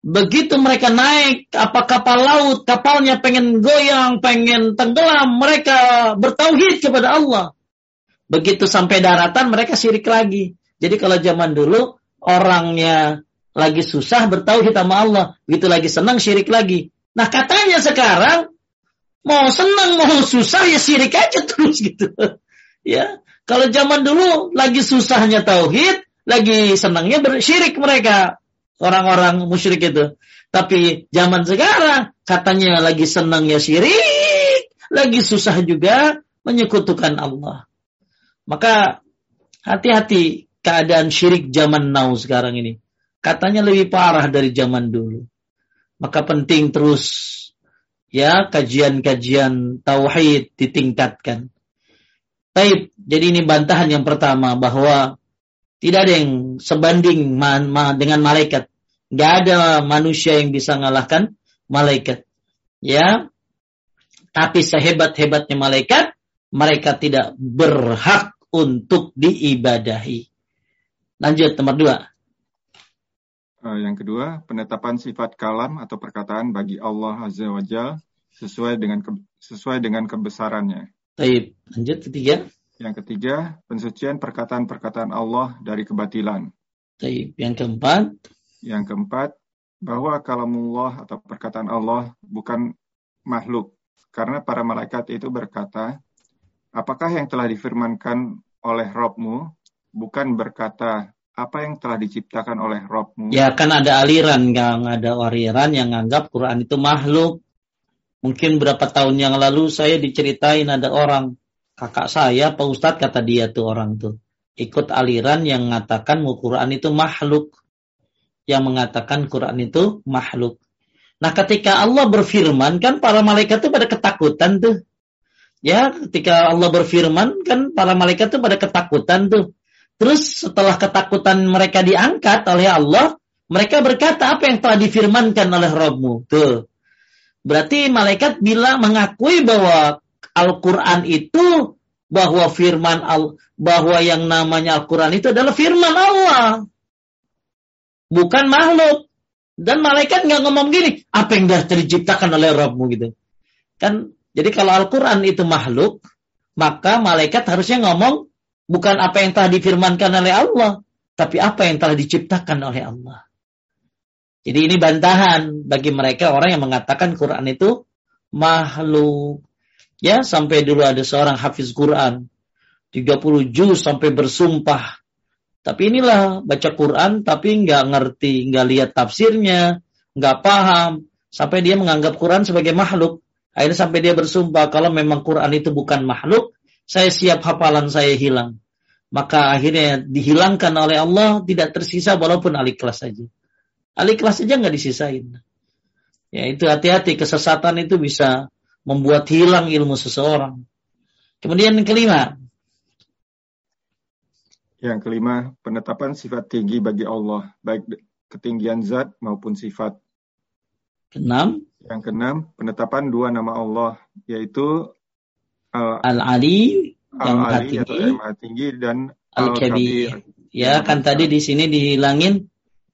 Begitu mereka naik apa kapal laut, kapalnya pengen goyang, pengen tenggelam, mereka bertauhid kepada Allah. Begitu sampai daratan mereka syirik lagi. Jadi kalau zaman dulu orangnya lagi susah bertauhid sama Allah, begitu lagi senang syirik lagi. Nah katanya sekarang Mau senang, mau susah ya sirik aja terus gitu. ya, kalau zaman dulu lagi susahnya tauhid, lagi senangnya bersyirik mereka. orang-orang musyrik itu. Tapi zaman sekarang katanya lagi senang ya syirik, lagi susah juga menyekutukan Allah. Maka hati-hati keadaan syirik zaman now sekarang ini. Katanya lebih parah dari zaman dulu. Maka penting terus ya kajian-kajian tauhid ditingkatkan. Baik, jadi ini bantahan yang pertama bahwa tidak ada yang sebanding dengan malaikat. Gak ada manusia yang bisa mengalahkan malaikat. Ya. Tapi sehebat-hebatnya malaikat, mereka tidak berhak untuk diibadahi. Lanjut nomor dua. Uh, yang kedua, penetapan sifat kalam atau perkataan bagi Allah Azza wa Jal sesuai dengan ke, sesuai dengan kebesarannya. Baik, lanjut ketiga. Yang ketiga, pensucian perkataan-perkataan Allah dari kebatilan. Baik, yang keempat. Yang keempat, bahwa kalamullah atau perkataan Allah bukan makhluk. Karena para malaikat itu berkata, apakah yang telah difirmankan oleh Robmu bukan berkata apa yang telah diciptakan oleh Robmu? Ya kan ada aliran, yang ada aliran yang anggap Quran itu makhluk. Mungkin berapa tahun yang lalu saya diceritain ada orang, kakak saya, Pak Ustadz kata dia tuh orang tuh. Ikut aliran yang mengatakan Quran itu makhluk yang mengatakan Quran itu makhluk. Nah, ketika Allah berfirman kan para malaikat itu pada ketakutan tuh. Ya, ketika Allah berfirman kan para malaikat itu pada ketakutan tuh. Terus setelah ketakutan mereka diangkat oleh Allah, mereka berkata apa yang telah difirmankan oleh Rabbmu. Tuh. Berarti malaikat bila mengakui bahwa Al-Quran itu bahwa firman al bahwa yang namanya Al-Quran itu adalah firman Allah bukan makhluk. Dan malaikat nggak ngomong gini, apa yang dah diciptakan oleh Rabbmu gitu. Kan, jadi kalau Al-Quran itu makhluk, maka malaikat harusnya ngomong bukan apa yang telah difirmankan oleh Allah, tapi apa yang telah diciptakan oleh Allah. Jadi ini bantahan bagi mereka orang yang mengatakan Quran itu makhluk. Ya, sampai dulu ada seorang hafiz Quran. 30 juz sampai bersumpah tapi inilah baca Quran tapi nggak ngerti, nggak lihat tafsirnya, nggak paham, sampai dia menganggap Quran sebagai makhluk. Akhirnya sampai dia bersumpah kalau memang Quran itu bukan makhluk, saya siap hafalan saya hilang. Maka akhirnya dihilangkan oleh Allah tidak tersisa walaupun aliklas saja. Aliklas saja nggak disisain. Ya itu hati-hati kesesatan itu bisa membuat hilang ilmu seseorang. Kemudian yang kelima, yang kelima, penetapan sifat tinggi bagi Allah, baik ketinggian zat maupun sifat. Keenam. Yang keenam, penetapan dua nama Allah, yaitu Al-Ali, yang Al -Ali atau yang maha tinggi dan Al-Kabir. Ya, kan tadi di sini dihilangin.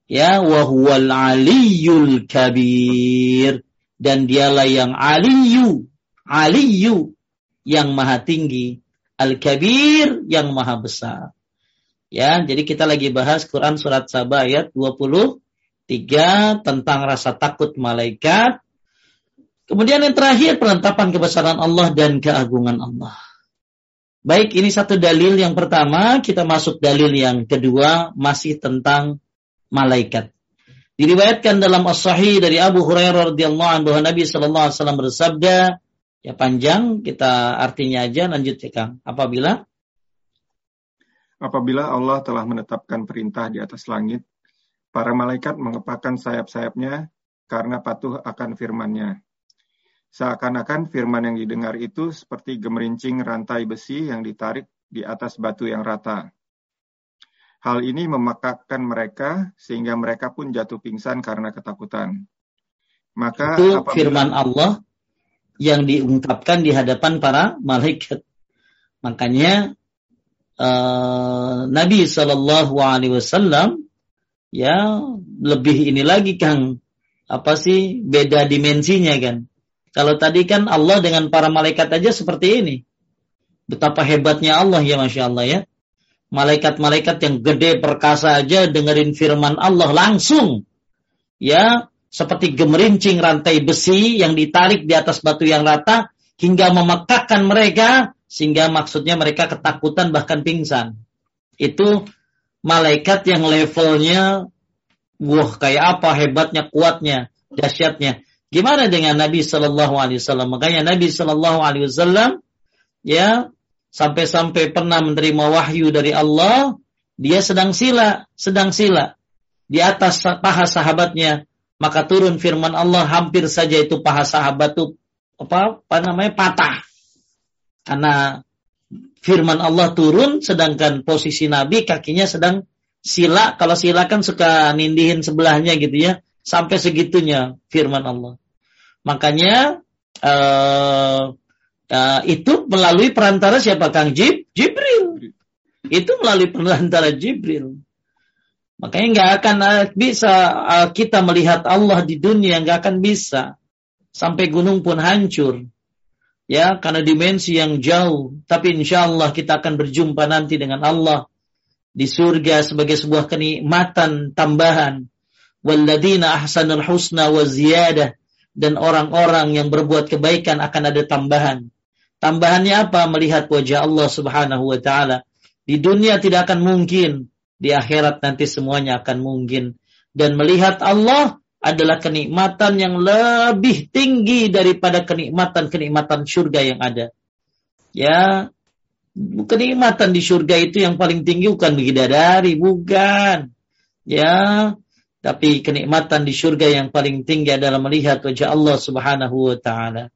Ya wahwal aliyul kabir. Dan dialah yang aliyu aliyu yang maha tinggi. Al-kabir yang maha besar. Ya, jadi kita lagi bahas Quran surat Sabah ayat 23 tentang rasa takut malaikat. Kemudian yang terakhir penetapan kebesaran Allah dan keagungan Allah. Baik, ini satu dalil yang pertama, kita masuk dalil yang kedua masih tentang malaikat. Diriwayatkan dalam As-Sahih dari Abu Hurairah radhiyallahu anhu bahwa Nabi sallallahu alaihi wasallam bersabda, ya panjang kita artinya aja lanjut ya Kang. Apabila Apabila Allah telah menetapkan perintah di atas langit, para malaikat mengepakkan sayap-sayapnya karena patuh akan firman-Nya. Seakan-akan firman yang didengar itu seperti gemerincing rantai besi yang ditarik di atas batu yang rata. Hal ini memakakkan mereka sehingga mereka pun jatuh pingsan karena ketakutan. Maka itu apabila, firman Allah yang diungkapkan di hadapan para malaikat. Makanya uh, Nabi Shallallahu Alaihi Wasallam ya lebih ini lagi Kang apa sih beda dimensinya kan kalau tadi kan Allah dengan para malaikat aja seperti ini betapa hebatnya Allah ya masya Allah ya malaikat-malaikat yang gede perkasa aja dengerin firman Allah langsung ya seperti gemerincing rantai besi yang ditarik di atas batu yang rata hingga memekakkan mereka sehingga maksudnya mereka ketakutan bahkan pingsan. Itu malaikat yang levelnya Wah, kayak apa hebatnya, kuatnya, dahsyatnya. Gimana dengan Nabi Shallallahu Alaihi Wasallam? Makanya Nabi Shallallahu Alaihi Wasallam ya sampai-sampai pernah menerima wahyu dari Allah, dia sedang sila, sedang sila di atas paha sahabatnya, maka turun firman Allah hampir saja itu paha sahabat itu apa, apa namanya patah. Karena firman Allah turun sedangkan posisi Nabi kakinya sedang sila. Kalau sila kan suka nindihin sebelahnya gitu ya sampai segitunya firman Allah. Makanya uh, uh, itu melalui perantara siapa Kang Jib? Jibril. Itu melalui perantara Jibril. Makanya nggak akan uh, bisa kita melihat Allah di dunia nggak akan bisa. Sampai gunung pun hancur. Ya karena dimensi yang jauh. Tapi insya Allah kita akan berjumpa nanti dengan Allah di surga sebagai sebuah kenikmatan tambahan walladzina ahsanul husna wa ziyadah. Dan orang-orang yang berbuat kebaikan akan ada tambahan. Tambahannya apa? Melihat wajah Allah Subhanahu wa taala. Di dunia tidak akan mungkin. Di akhirat nanti semuanya akan mungkin. Dan melihat Allah adalah kenikmatan yang lebih tinggi daripada kenikmatan-kenikmatan surga yang ada. Ya, kenikmatan di surga itu yang paling tinggi bukan bidadari, bukan. Ya, tapi kenikmatan di surga yang paling tinggi adalah melihat wajah Allah Subhanahu wa taala.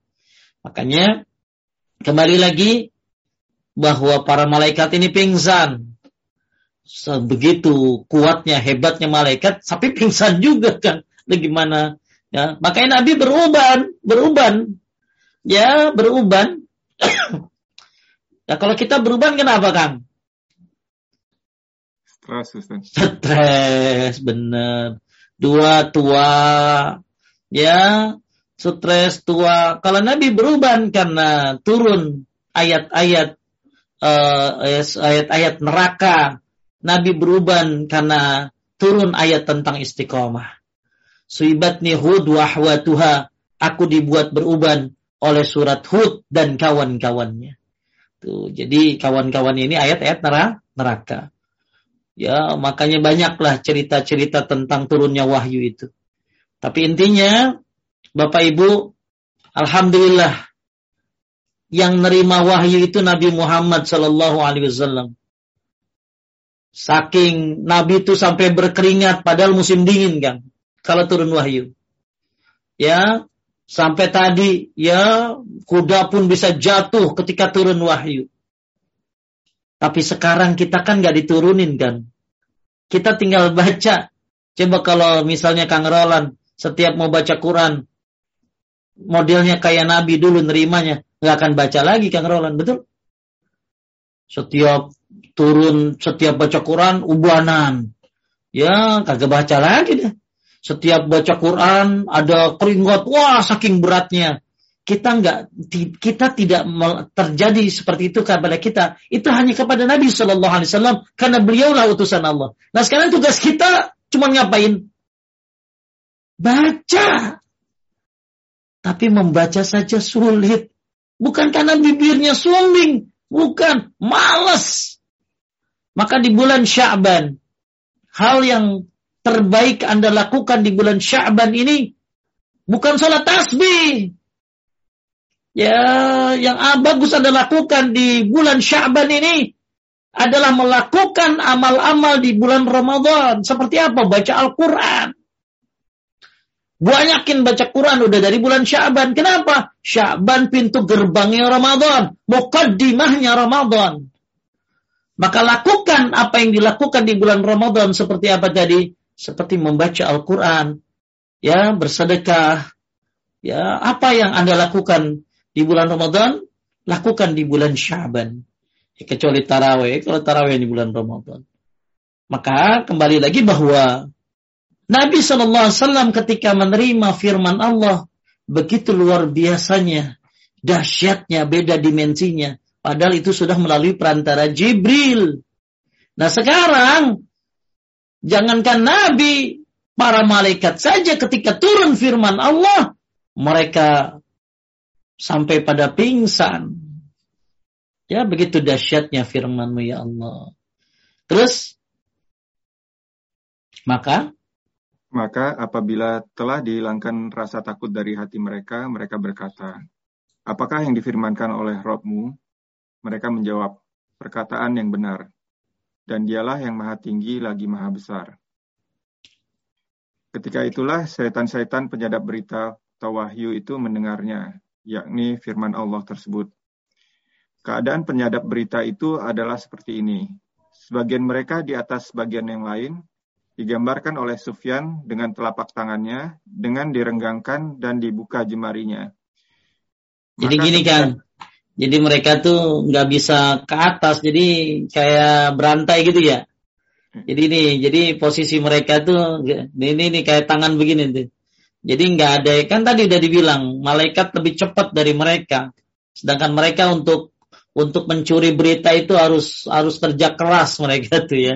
Makanya kembali lagi bahwa para malaikat ini pingsan. Begitu kuatnya, hebatnya malaikat, tapi pingsan juga kan? Bagaimana? Ya makanya Nabi beruban beruban. Ya beruban. Ya kalau kita beruban kenapa Kang stres stres bener dua tua ya stres tua kalau Nabi beruban karena turun ayat-ayat uh, ayat-ayat neraka Nabi beruban karena turun ayat tentang istiqomah Suibatni Hud wahwatuha. Aku dibuat beruban oleh surat Hud dan kawan-kawannya. Tuh, jadi kawan-kawan ini ayat-ayat neraka. Ya, makanya banyaklah cerita-cerita tentang turunnya wahyu itu. Tapi intinya, Bapak Ibu, Alhamdulillah, yang nerima wahyu itu Nabi Muhammad Sallallahu Alaihi Wasallam. Saking Nabi itu sampai berkeringat padahal musim dingin kan kalau turun wahyu. Ya, sampai tadi ya kuda pun bisa jatuh ketika turun wahyu. Tapi sekarang kita kan nggak diturunin kan. Kita tinggal baca. Coba kalau misalnya Kang Roland setiap mau baca Quran, modelnya kayak Nabi dulu nerimanya, nggak akan baca lagi Kang Roland, betul? Setiap turun, setiap baca Quran, ubanan. Ya, kagak baca lagi deh. Setiap baca Quran ada keringat, wah saking beratnya. Kita nggak, kita tidak terjadi seperti itu kepada kita. Itu hanya kepada Nabi Shallallahu Alaihi Wasallam karena beliaulah utusan Allah. Nah sekarang tugas kita cuma ngapain? Baca. Tapi membaca saja sulit. Bukan karena bibirnya sumbing. Bukan. Males. Maka di bulan Syaban. Hal yang terbaik Anda lakukan di bulan Sya'ban ini bukan sholat tasbih. Ya, yang bagus Anda lakukan di bulan Sya'ban ini adalah melakukan amal-amal di bulan Ramadan. Seperti apa? Baca Al-Quran. Banyakin baca Quran udah dari bulan Sya'ban. Kenapa? Sya'ban pintu gerbangnya Ramadan. Mukaddimahnya Ramadan. Maka lakukan apa yang dilakukan di bulan Ramadan seperti apa tadi? seperti membaca Al-Quran, ya bersedekah, ya apa yang anda lakukan di bulan Ramadan, lakukan di bulan Syaban. Ya, kecuali taraweh, kalau taraweh di bulan Ramadan. Maka kembali lagi bahwa Nabi SAW ketika menerima firman Allah begitu luar biasanya, dahsyatnya, beda dimensinya. Padahal itu sudah melalui perantara Jibril. Nah sekarang Jangankan Nabi, para malaikat saja ketika turun firman Allah, mereka sampai pada pingsan. Ya, begitu dahsyatnya firmanmu ya Allah. Terus, maka Maka apabila telah dihilangkan rasa takut dari hati mereka, mereka berkata, Apakah yang difirmankan oleh Robmu? Mereka menjawab, perkataan yang benar. Dan dialah yang maha tinggi lagi maha besar. Ketika itulah setan-setan penyadap berita atau wahyu itu mendengarnya, yakni firman Allah tersebut. Keadaan penyadap berita itu adalah seperti ini. Sebagian mereka di atas sebagian yang lain, digambarkan oleh Sufyan dengan telapak tangannya, dengan direnggangkan dan dibuka jemarinya. Jadi Maka gini kan, jadi mereka tuh nggak bisa ke atas, jadi kayak berantai gitu ya. Jadi ini, jadi posisi mereka tuh ini ini kayak tangan begini tuh. Jadi nggak ada, kan tadi udah dibilang malaikat lebih cepat dari mereka. Sedangkan mereka untuk untuk mencuri berita itu harus harus kerja keras mereka tuh ya.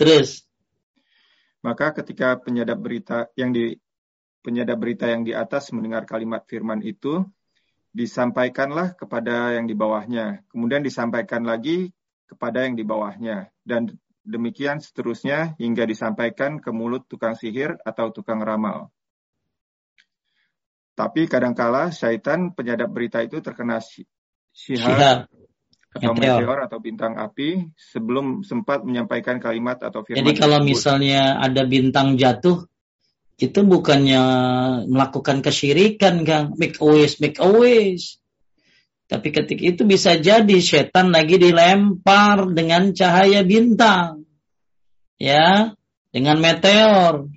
Terus maka ketika penyadap berita yang di penyadap berita yang di atas mendengar kalimat firman itu, disampaikanlah kepada yang di bawahnya, kemudian disampaikan lagi kepada yang di bawahnya, dan demikian seterusnya hingga disampaikan ke mulut tukang sihir atau tukang ramal. Tapi kadangkala syaitan penyadap berita itu terkena syihab atau meteor. meteor atau bintang api sebelum sempat menyampaikan kalimat atau firman. Jadi kalau tersebut. misalnya ada bintang jatuh itu bukannya melakukan kesyirikan Kang, make a wish, make a wish. Tapi ketika itu bisa jadi setan lagi dilempar dengan cahaya bintang. Ya, dengan meteor.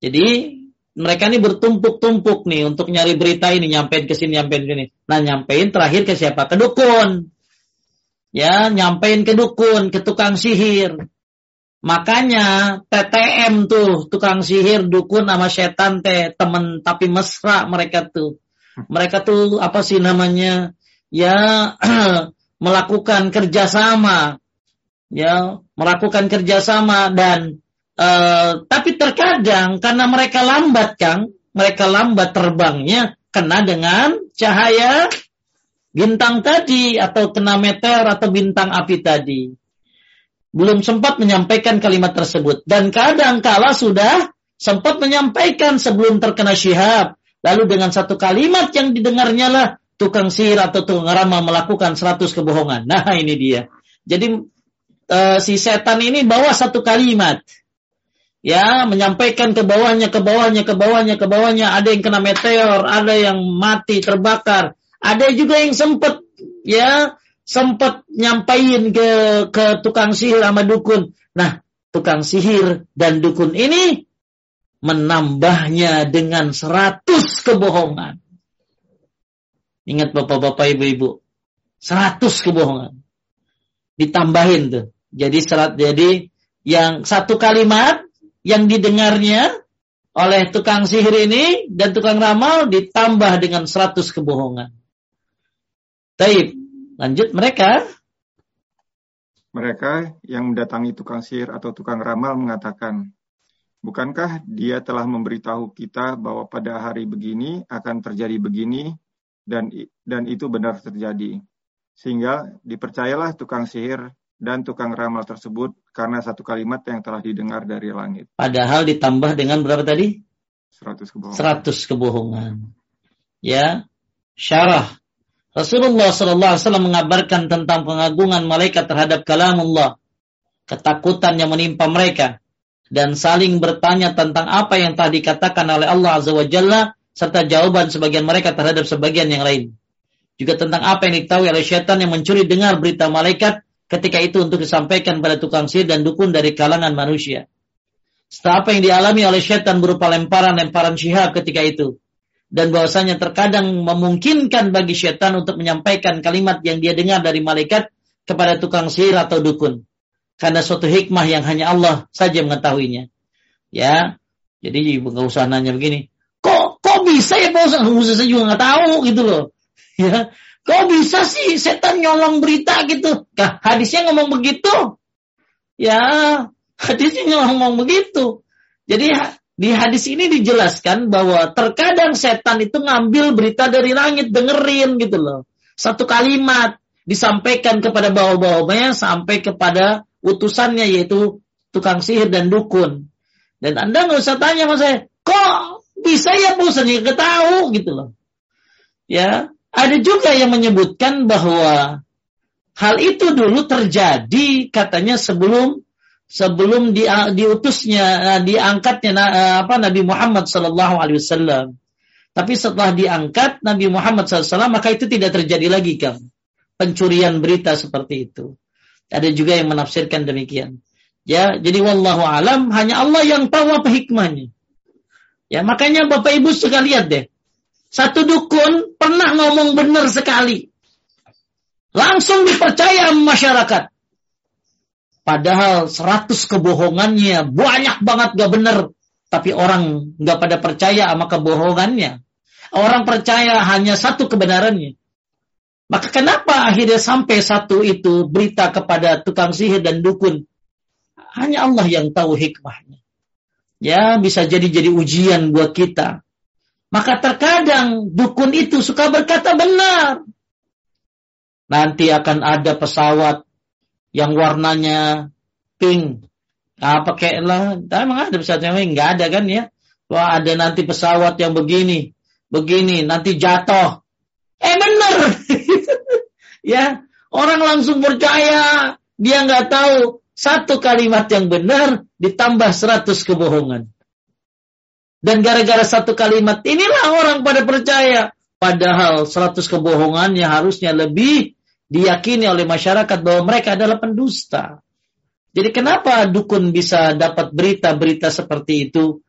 Jadi mereka ini bertumpuk-tumpuk nih untuk nyari berita ini, nyampein ke sini, nyampein ke sini. Nah, nyampein terakhir ke siapa? Ke dukun ya nyampein ke dukun, ke tukang sihir. Makanya TTM tuh tukang sihir, dukun sama setan teh temen tapi mesra mereka tuh. Mereka tuh apa sih namanya? Ya melakukan kerjasama, ya melakukan kerjasama dan uh, tapi terkadang karena mereka lambat kang, mereka lambat terbangnya kena dengan cahaya bintang tadi atau kena meteor atau bintang api tadi. Belum sempat menyampaikan kalimat tersebut. Dan kadang kala sudah sempat menyampaikan sebelum terkena syihab. Lalu dengan satu kalimat yang didengarnya lah tukang sihir atau tukang ramal melakukan seratus kebohongan. Nah ini dia. Jadi uh, si setan ini bawa satu kalimat. Ya, menyampaikan ke bawahnya, ke bawahnya, ke bawahnya, ke bawahnya. Ada yang kena meteor, ada yang mati, terbakar. Ada juga yang sempat ya sempat nyampain ke ke tukang sihir sama dukun. Nah, tukang sihir dan dukun ini menambahnya dengan seratus kebohongan. Ingat bapak-bapak ibu-ibu, seratus kebohongan. Ditambahin tuh. Jadi serat jadi yang satu kalimat yang didengarnya oleh tukang sihir ini dan tukang ramal ditambah dengan seratus kebohongan. Taib. Lanjut mereka. Mereka yang mendatangi tukang sihir atau tukang ramal mengatakan, Bukankah dia telah memberitahu kita bahwa pada hari begini akan terjadi begini dan dan itu benar terjadi. Sehingga dipercayalah tukang sihir dan tukang ramal tersebut karena satu kalimat yang telah didengar dari langit. Padahal ditambah dengan berapa tadi? 100 kebohongan. 100 kebohongan. Ya, syarah Rasulullah Sallallahu Alaihi Wasallam mengabarkan tentang pengagungan malaikat terhadap kalamullah, ketakutan yang menimpa mereka, dan saling bertanya tentang apa yang telah dikatakan oleh Allah Azza wa Jalla, serta jawaban sebagian mereka terhadap sebagian yang lain. Juga tentang apa yang diketahui oleh syaitan yang mencuri dengar berita malaikat ketika itu untuk disampaikan pada tukang sihir dan dukun dari kalangan manusia. Setelah apa yang dialami oleh syaitan berupa lemparan-lemparan syihab ketika itu, dan bahwasanya terkadang memungkinkan bagi syaitan untuk menyampaikan kalimat yang dia dengar dari malaikat kepada tukang sihir atau dukun. Karena suatu hikmah yang hanya Allah saja mengetahuinya. Ya, jadi nggak usah nanya begini. Kok kok bisa ya Pak Ustaz? saya juga nggak tahu gitu loh. Ya, kok bisa sih setan nyolong berita gitu? Nah, hadisnya ngomong begitu. Ya, hadisnya ngomong begitu. Jadi di hadis ini dijelaskan bahwa terkadang setan itu ngambil berita dari langit, dengerin gitu loh. Satu kalimat disampaikan kepada bawah-bawahnya sampai kepada utusannya yaitu tukang sihir dan dukun. Dan Anda nggak usah tanya sama saya, kok bisa ya Pak Ustaz? tahu gitu loh. Ya, ada juga yang menyebutkan bahwa hal itu dulu terjadi katanya sebelum sebelum di, diutusnya diangkatnya apa Nabi Muhammad Sallallahu Alaihi Wasallam. Tapi setelah diangkat Nabi Muhammad SAW maka itu tidak terjadi lagi kan pencurian berita seperti itu. Ada juga yang menafsirkan demikian. Ya, jadi wallahu alam hanya Allah yang tahu apa hikmahnya. Ya, makanya Bapak Ibu suka lihat deh. Satu dukun pernah ngomong benar sekali. Langsung dipercaya masyarakat. Padahal seratus kebohongannya banyak banget gak benar. Tapi orang gak pada percaya sama kebohongannya. Orang percaya hanya satu kebenarannya. Maka kenapa akhirnya sampai satu itu berita kepada tukang sihir dan dukun? Hanya Allah yang tahu hikmahnya. Ya, bisa jadi jadi ujian buat kita. Maka terkadang dukun itu suka berkata benar. Nanti akan ada pesawat yang warnanya pink. Nah, pakai lah, emang ada pesawat yang? Enggak ada kan ya? Wah, ada nanti pesawat yang begini begini, nanti jatuh. Eh benar. ya, orang langsung percaya. Dia nggak tahu satu kalimat yang benar ditambah seratus kebohongan. Dan gara-gara satu kalimat inilah orang pada percaya. Padahal seratus kebohongannya harusnya lebih diyakini oleh masyarakat bahwa mereka adalah pendusta. Jadi kenapa dukun bisa dapat berita-berita seperti itu?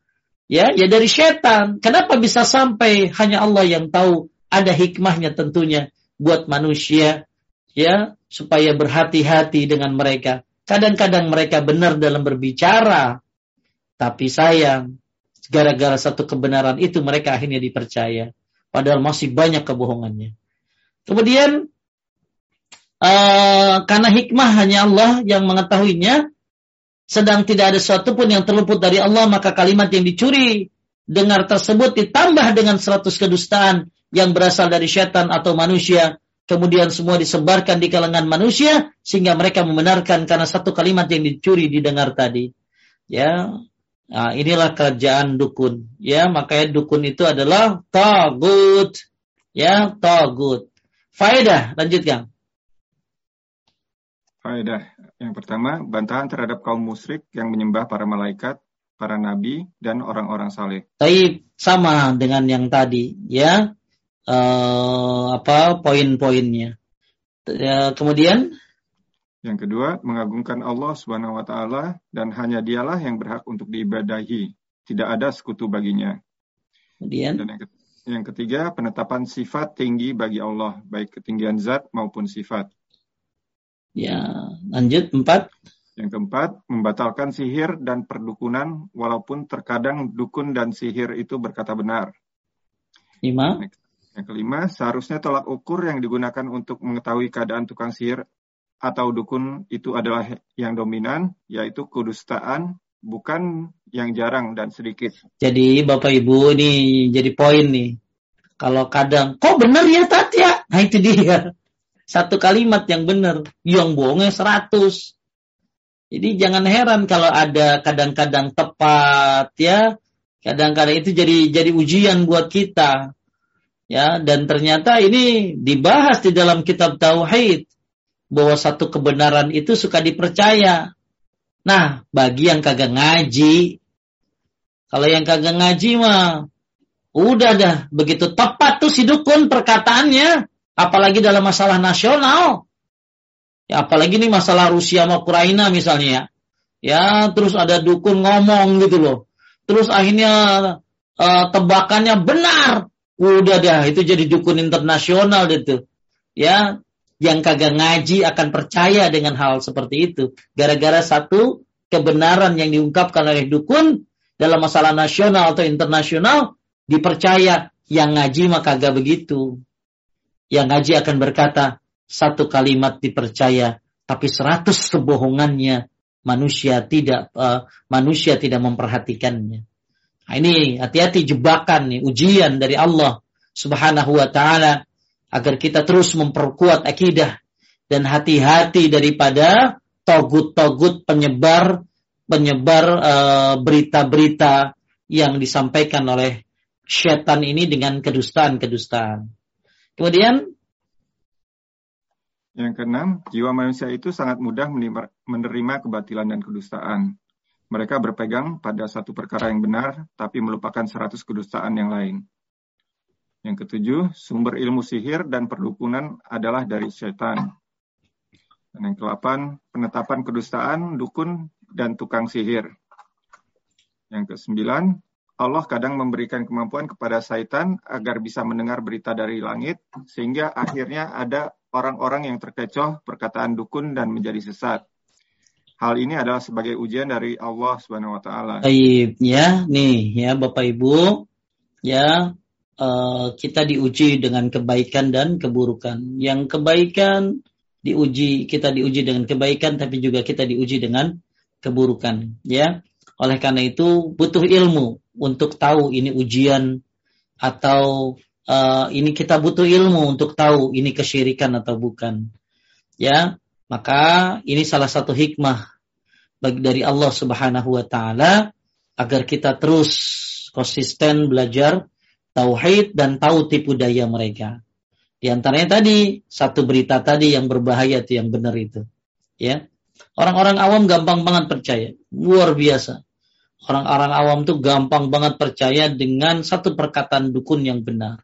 Ya, ya dari setan. Kenapa bisa sampai hanya Allah yang tahu ada hikmahnya tentunya buat manusia ya supaya berhati-hati dengan mereka. Kadang-kadang mereka benar dalam berbicara, tapi sayang gara-gara satu kebenaran itu mereka akhirnya dipercaya. Padahal masih banyak kebohongannya. Kemudian uh, karena hikmah hanya Allah yang mengetahuinya, sedang tidak ada sesuatu pun yang terluput dari Allah, maka kalimat yang dicuri dengar tersebut ditambah dengan seratus kedustaan yang berasal dari syaitan atau manusia, kemudian semua disebarkan di kalangan manusia sehingga mereka membenarkan karena satu kalimat yang dicuri didengar tadi. Ya, nah, inilah kerjaan dukun. Ya, makanya dukun itu adalah tagut. Ya, tagut. Faedah, lanjutkan. Faedah yang pertama, bantahan terhadap kaum musyrik yang menyembah para malaikat, para nabi, dan orang-orang saleh. Tapi sama dengan yang tadi, ya. Uh, apa poin-poinnya. Ya, kemudian yang kedua, mengagungkan Allah Subhanahu wa taala dan hanya dialah yang berhak untuk diibadahi, tidak ada sekutu baginya. Kemudian dan yang ketiga, penetapan sifat tinggi bagi Allah, baik ketinggian zat maupun sifat. Ya, lanjut empat. Yang keempat, membatalkan sihir dan perdukunan walaupun terkadang dukun dan sihir itu berkata benar. Lima. Yang kelima, seharusnya tolak ukur yang digunakan untuk mengetahui keadaan tukang sihir atau dukun itu adalah yang dominan, yaitu kudustaan, bukan yang jarang dan sedikit. Jadi Bapak Ibu ini jadi poin nih. Kalau kadang, kok benar ya Tat ya? Nah itu dia satu kalimat yang benar, yang bohongnya seratus. Jadi jangan heran kalau ada kadang-kadang tepat ya, kadang-kadang itu jadi jadi ujian buat kita. Ya, dan ternyata ini dibahas di dalam kitab tauhid bahwa satu kebenaran itu suka dipercaya. Nah, bagi yang kagak ngaji, kalau yang kagak ngaji mah udah dah begitu tepat tuh si dukun perkataannya apalagi dalam masalah nasional. Ya, apalagi ini masalah Rusia sama Ukraina misalnya ya. Ya, terus ada dukun ngomong gitu loh. Terus akhirnya uh, tebakannya benar. Udah dah, itu jadi dukun internasional gitu. Ya, yang kagak ngaji akan percaya dengan hal seperti itu. Gara-gara satu kebenaran yang diungkapkan oleh dukun dalam masalah nasional atau internasional dipercaya yang ngaji mah kagak begitu. Yang ngaji akan berkata, satu kalimat dipercaya, tapi seratus kebohongannya manusia tidak uh, manusia tidak memperhatikannya. Nah, ini hati-hati jebakan nih, ujian dari Allah Subhanahu wa taala agar kita terus memperkuat akidah dan hati-hati daripada togut-togut penyebar penyebar eh, berita-berita yang disampaikan oleh syaitan ini dengan kedustaan-kedustaan. Kemudian yang keenam, jiwa manusia itu sangat mudah menerima kebatilan dan kedustaan. Mereka berpegang pada satu perkara yang benar, tapi melupakan seratus kedustaan yang lain. Yang ketujuh, sumber ilmu sihir dan perdukunan adalah dari setan. Dan yang kelapan, penetapan kedustaan, dukun, dan tukang sihir. Yang kesembilan, Allah kadang memberikan kemampuan kepada setan agar bisa mendengar berita dari langit, sehingga akhirnya ada orang-orang yang terkecoh perkataan dukun dan menjadi sesat. Hal ini adalah sebagai ujian dari Allah Subhanahu wa taala. Ya, nih ya Bapak Ibu, ya uh, kita diuji dengan kebaikan dan keburukan. Yang kebaikan diuji, kita diuji dengan kebaikan tapi juga kita diuji dengan keburukan, ya. Oleh karena itu butuh ilmu untuk tahu ini ujian atau uh, ini kita butuh ilmu untuk tahu ini kesyirikan atau bukan. Ya, maka ini salah satu hikmah bagi dari Allah Subhanahu wa taala agar kita terus konsisten belajar tauhid dan tahu tipu daya mereka. Di antaranya tadi satu berita tadi yang berbahaya itu yang benar itu. Ya. Orang-orang awam gampang banget percaya, luar biasa. Orang-orang awam tuh gampang banget percaya dengan satu perkataan dukun yang benar.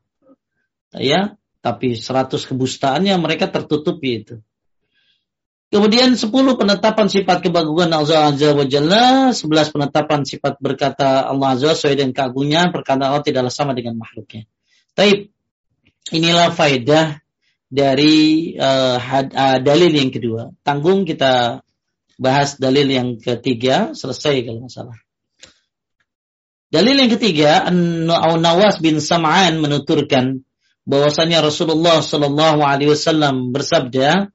Ya, tapi seratus kebustaannya mereka tertutupi itu. Kemudian 10 penetapan sifat kebagusan Allah Azza wa Jalla, 11 penetapan sifat berkata Allah Azza sesuai dengan keagungan, perkataan Allah tidaklah sama dengan makhluknya. Taib. Inilah faedah dari uh, had, uh, dalil yang kedua. Tanggung kita bahas dalil yang ketiga, selesai kalau nggak salah. Dalil yang ketiga, Nawas bin Sam'an menuturkan bahwasanya Rasulullah Shallallahu Alaihi Wasallam bersabda,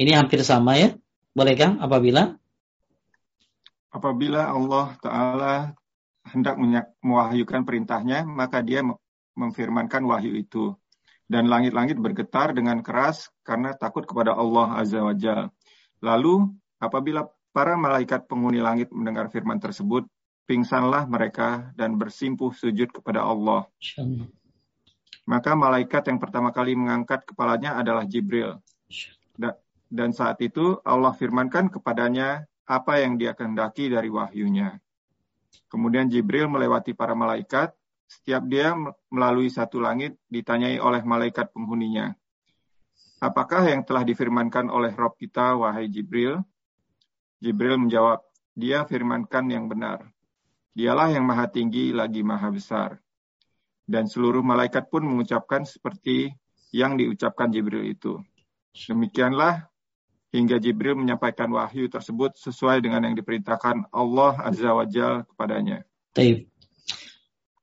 ini hampir sama ya. Bolehkah apabila? Apabila Allah Ta'ala hendak mewahyukan perintahnya, maka dia memfirmankan wahyu itu. Dan langit-langit bergetar dengan keras karena takut kepada Allah Azza wa Jal. Lalu, apabila para malaikat penghuni langit mendengar firman tersebut, pingsanlah mereka dan bersimpuh sujud kepada Allah. Maka malaikat yang pertama kali mengangkat kepalanya adalah Jibril. Dan saat itu Allah firmankan kepadanya apa yang dia kehendaki dari wahyunya. Kemudian Jibril melewati para malaikat. Setiap dia melalui satu langit ditanyai oleh malaikat penghuninya. Apakah yang telah difirmankan oleh Rob kita, wahai Jibril? Jibril menjawab, dia firmankan yang benar. Dialah yang maha tinggi lagi maha besar. Dan seluruh malaikat pun mengucapkan seperti yang diucapkan Jibril itu. Demikianlah hingga Jibril menyampaikan wahyu tersebut sesuai dengan yang diperintahkan Allah Azza wa Jal kepadanya. Taib.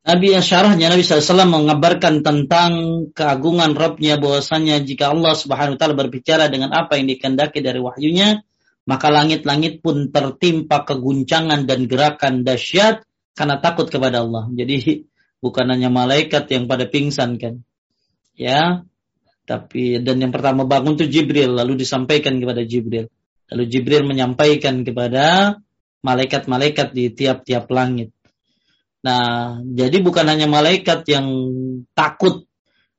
Nabi syarahnya Nabi SAW mengabarkan tentang keagungan Rabbnya bahwasanya jika Allah Subhanahu wa taala berbicara dengan apa yang dikehendaki dari wahyunya, maka langit-langit pun tertimpa keguncangan dan gerakan dahsyat karena takut kepada Allah. Jadi bukan hanya malaikat yang pada pingsan kan. Ya, tapi dan yang pertama bangun itu Jibril, lalu disampaikan kepada Jibril. Lalu Jibril menyampaikan kepada malaikat-malaikat di tiap-tiap langit. Nah, jadi bukan hanya malaikat yang takut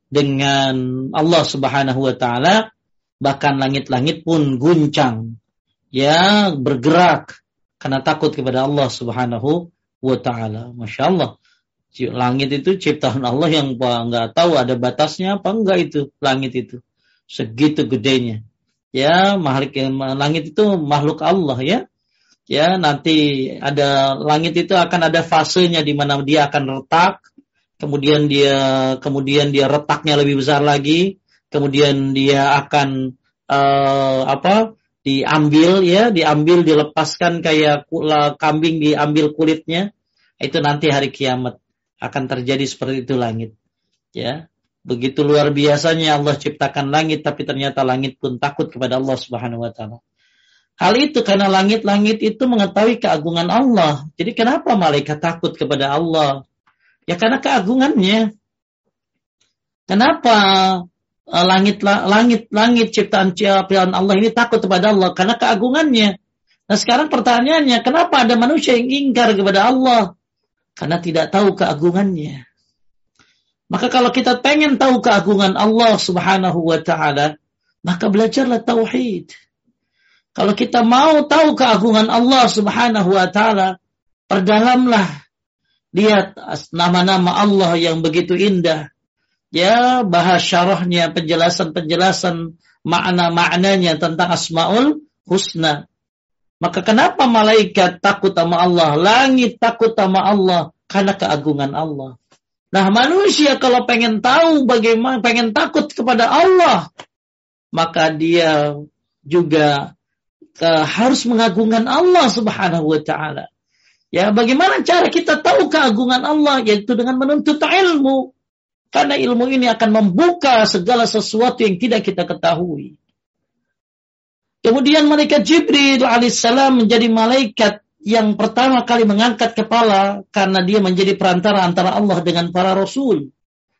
dengan Allah Subhanahu wa taala, bahkan langit-langit pun guncang. Ya, bergerak karena takut kepada Allah Subhanahu wa taala. Masya Allah langit itu ciptaan Allah yang nggak tahu ada batasnya apa enggak itu langit itu. Segitu gedenya. Ya makhluk langit itu makhluk Allah ya. Ya nanti ada langit itu akan ada fasenya di mana dia akan retak kemudian dia kemudian dia retaknya lebih besar lagi kemudian dia akan uh, apa diambil ya diambil dilepaskan kayak kambing diambil kulitnya itu nanti hari kiamat akan terjadi seperti itu langit. Ya. Begitu luar biasanya Allah ciptakan langit tapi ternyata langit pun takut kepada Allah Subhanahu wa taala. Hal itu karena langit-langit itu mengetahui keagungan Allah. Jadi kenapa malaikat takut kepada Allah? Ya karena keagungannya. Kenapa eh, langit langit ciptaan ciptaan Allah ini takut kepada Allah karena keagungannya. Nah sekarang pertanyaannya, kenapa ada manusia yang ingkar kepada Allah? Karena tidak tahu keagungannya. Maka kalau kita pengen tahu keagungan Allah subhanahu wa ta'ala, maka belajarlah tauhid. Kalau kita mau tahu keagungan Allah subhanahu wa ta'ala, perdalamlah. Lihat nama-nama Allah yang begitu indah. Ya, bahas syarahnya, penjelasan-penjelasan makna-maknanya tentang Asma'ul Husna. Maka kenapa malaikat takut sama Allah? Langit takut sama Allah karena keagungan Allah. Nah, manusia kalau pengen tahu bagaimana pengen takut kepada Allah, maka dia juga uh, harus mengagungkan Allah Subhanahu wa taala. Ya, bagaimana cara kita tahu keagungan Allah yaitu dengan menuntut ilmu. Karena ilmu ini akan membuka segala sesuatu yang tidak kita ketahui. Kemudian malaikat Jibril alaihissalam menjadi malaikat yang pertama kali mengangkat kepala karena dia menjadi perantara antara Allah dengan para rasul.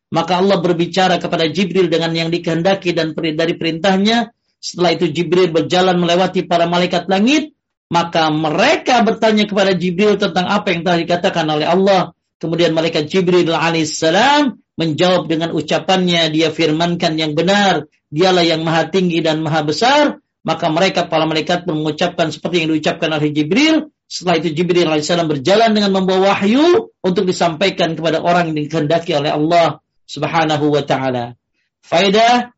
Maka Allah berbicara kepada Jibril dengan yang dikehendaki dan dari perintahnya. Setelah itu Jibril berjalan melewati para malaikat langit. Maka mereka bertanya kepada Jibril tentang apa yang telah dikatakan oleh Allah. Kemudian malaikat Jibril alaihissalam menjawab dengan ucapannya, dia firmankan yang benar, dialah yang maha tinggi dan maha besar, maka mereka para malaikat mengucapkan seperti yang diucapkan oleh Jibril. Setelah itu Jibril alaihissalam berjalan dengan membawa wahyu untuk disampaikan kepada orang yang dikehendaki oleh Allah subhanahu wa ta'ala. Faedah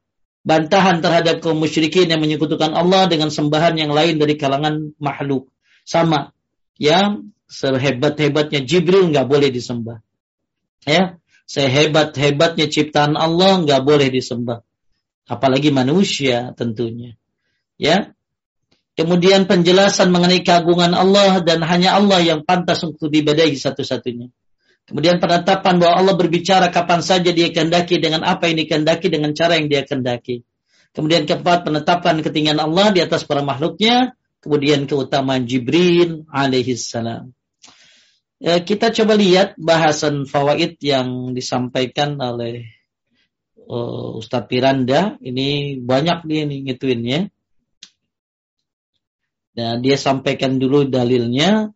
bantahan terhadap kaum musyrikin yang menyekutukan Allah dengan sembahan yang lain dari kalangan makhluk. Sama. Ya, sehebat-hebatnya Jibril nggak boleh disembah. Ya, sehebat-hebatnya ciptaan Allah nggak boleh disembah. Apalagi manusia tentunya ya. Kemudian penjelasan mengenai keagungan Allah dan hanya Allah yang pantas untuk dibadai satu-satunya. Kemudian penetapan bahwa Allah berbicara kapan saja dia kehendaki dengan apa yang dikehendaki dengan cara yang dia kehendaki. Kemudian keempat penetapan ketinggian Allah di atas para makhluknya. Kemudian keutamaan Jibril alaihi salam. Ya, kita coba lihat bahasan fawaid yang disampaikan oleh uh, Ustadz Piranda. Ini banyak dia nih ngituin ya. Nah, dia sampaikan dulu dalilnya.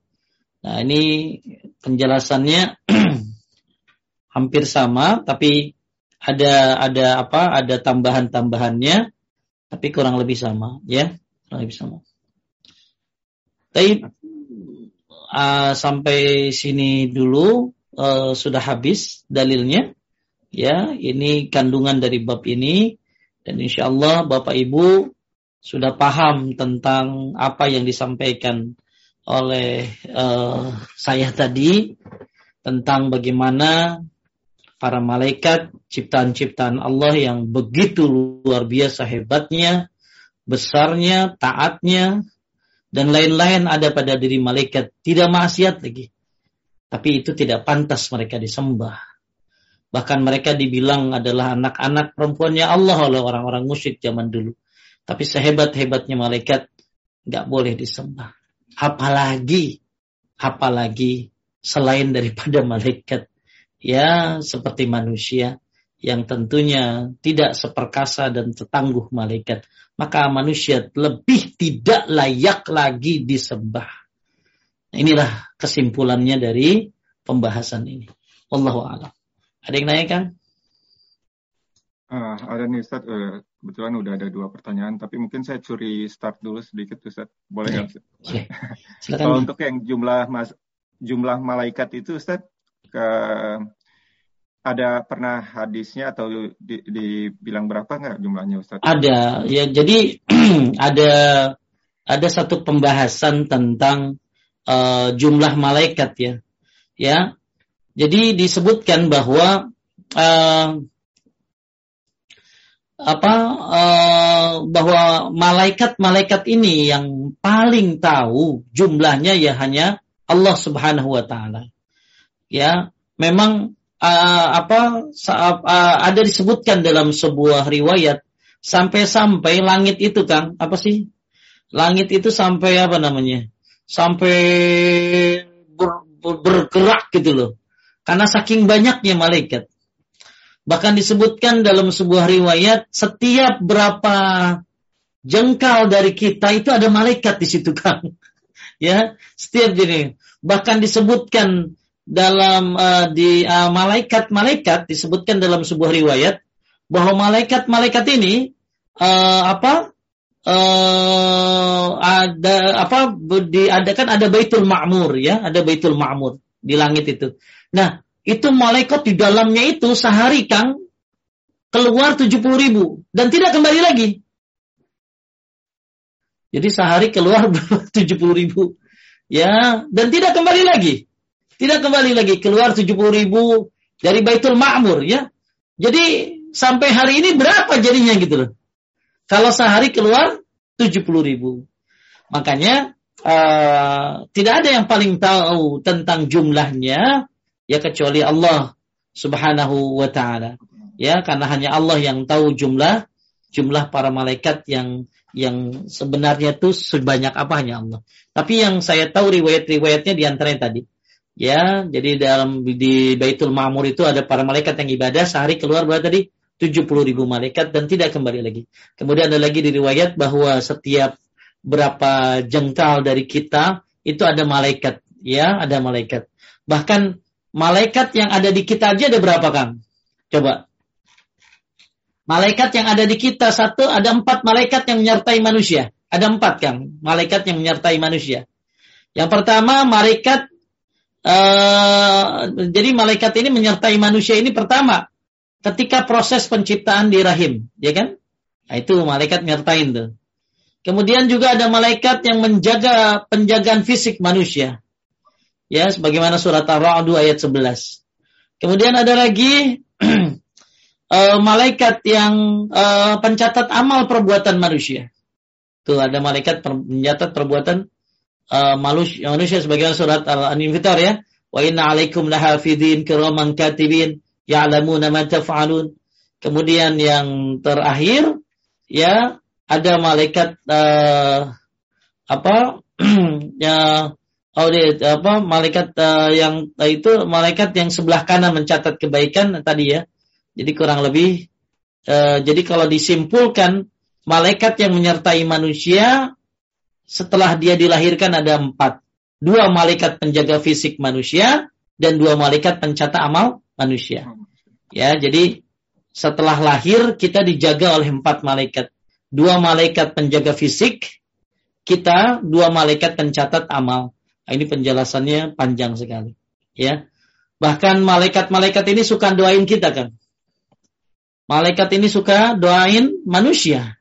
Nah, ini penjelasannya hampir sama, tapi ada ada apa? Ada tambahan-tambahannya, tapi kurang lebih sama, ya, kurang lebih sama. Tapi uh, sampai sini dulu uh, sudah habis dalilnya, ya. Ini kandungan dari bab ini, dan insya Allah Bapak Ibu sudah paham tentang apa yang disampaikan oleh uh, saya tadi tentang bagaimana para malaikat ciptaan-ciptaan Allah yang begitu luar biasa hebatnya, besarnya, taatnya, dan lain-lain ada pada diri malaikat. Tidak maksiat lagi. Tapi itu tidak pantas mereka disembah. Bahkan mereka dibilang adalah anak-anak perempuannya Allah oleh orang-orang musyrik zaman dulu. Tapi sehebat-hebatnya malaikat nggak boleh disembah. Apalagi, apalagi selain daripada malaikat. Ya, seperti manusia yang tentunya tidak seperkasa dan setangguh malaikat. Maka manusia lebih tidak layak lagi disembah. Inilah kesimpulannya dari pembahasan ini. Allahu a'lam. Ada yang nanya kan? Uh, ada nih Ustaz, uh, kebetulan udah ada dua pertanyaan, tapi mungkin saya curi start dulu sedikit Ustaz. Boleh nggak? Yeah. Kalau untuk yang jumlah mas, jumlah malaikat itu Ustaz, ke, ada pernah hadisnya atau di, dibilang berapa nggak jumlahnya Ustaz? Ada, ya jadi ada ada satu pembahasan tentang uh, jumlah malaikat ya, ya. Jadi disebutkan bahwa uh, apa uh, bahwa malaikat-malaikat ini yang paling tahu jumlahnya ya hanya Allah Subhanahu wa taala. Ya, memang uh, apa uh, ada disebutkan dalam sebuah riwayat sampai-sampai langit itu kan apa sih? Langit itu sampai apa namanya? Sampai ber, ber, bergerak gitu loh. Karena saking banyaknya malaikat. Bahkan disebutkan dalam sebuah riwayat, setiap berapa jengkal dari kita itu ada malaikat di situ kan. Ya, setiap jenis. Bahkan disebutkan dalam uh, di uh, malaikat-malaikat disebutkan dalam sebuah riwayat bahwa malaikat-malaikat ini uh, apa uh, ada apa diadakan ada Baitul Ma'mur ya, ada Baitul Ma'mur di langit itu. Nah, itu malaikat di dalamnya itu sehari Kang keluar 70 ribu dan tidak kembali lagi. Jadi sehari keluar 70 ribu. Ya, dan tidak kembali lagi. Tidak kembali lagi keluar 70 ribu dari Baitul Ma'mur ya. Jadi sampai hari ini berapa jadinya gitu loh. Kalau sehari keluar 70 ribu. Makanya uh, tidak ada yang paling tahu tentang jumlahnya ya kecuali Allah Subhanahu wa taala. Ya, karena hanya Allah yang tahu jumlah jumlah para malaikat yang yang sebenarnya itu sebanyak apa hanya Allah. Tapi yang saya tahu riwayat-riwayatnya di antaranya tadi. Ya, jadi dalam di Baitul Ma'mur itu ada para malaikat yang ibadah sehari keluar berapa tadi? 70 ribu malaikat dan tidak kembali lagi. Kemudian ada lagi di riwayat bahwa setiap berapa jengkal dari kita itu ada malaikat, ya, ada malaikat. Bahkan malaikat yang ada di kita aja ada berapa, Kang? Coba. Malaikat yang ada di kita satu, ada empat malaikat yang menyertai manusia. Ada empat, Kang, malaikat yang menyertai manusia. Yang pertama, malaikat Uh, jadi malaikat ini menyertai manusia ini pertama ketika proses penciptaan di rahim, ya kan? Nah, itu malaikat menyertai tuh. Kemudian juga ada malaikat yang menjaga penjagaan fisik manusia. Ya, sebagaimana surat Ar-Ra'd ayat 11. Kemudian ada lagi uh, malaikat yang uh, pencatat amal perbuatan manusia. Tuh ada malaikat pencatat perbuatan uh, manusia, manusia sebagaimana surat Al-Anfitar ya. Wa inna alaikum lahafidin kiraman katibin ya'lamuna ma taf'alun. Kemudian yang terakhir ya ada malaikat uh, apa ya oh dia, apa malaikat uh, yang uh, itu malaikat yang sebelah kanan mencatat kebaikan tadi ya. Jadi kurang lebih uh, jadi kalau disimpulkan malaikat yang menyertai manusia setelah dia dilahirkan ada empat. Dua malaikat penjaga fisik manusia dan dua malaikat pencatat amal manusia. Ya, jadi setelah lahir kita dijaga oleh empat malaikat. Dua malaikat penjaga fisik, kita dua malaikat pencatat amal. Nah, ini penjelasannya panjang sekali. Ya, bahkan malaikat-malaikat ini suka doain kita kan. Malaikat ini suka doain manusia.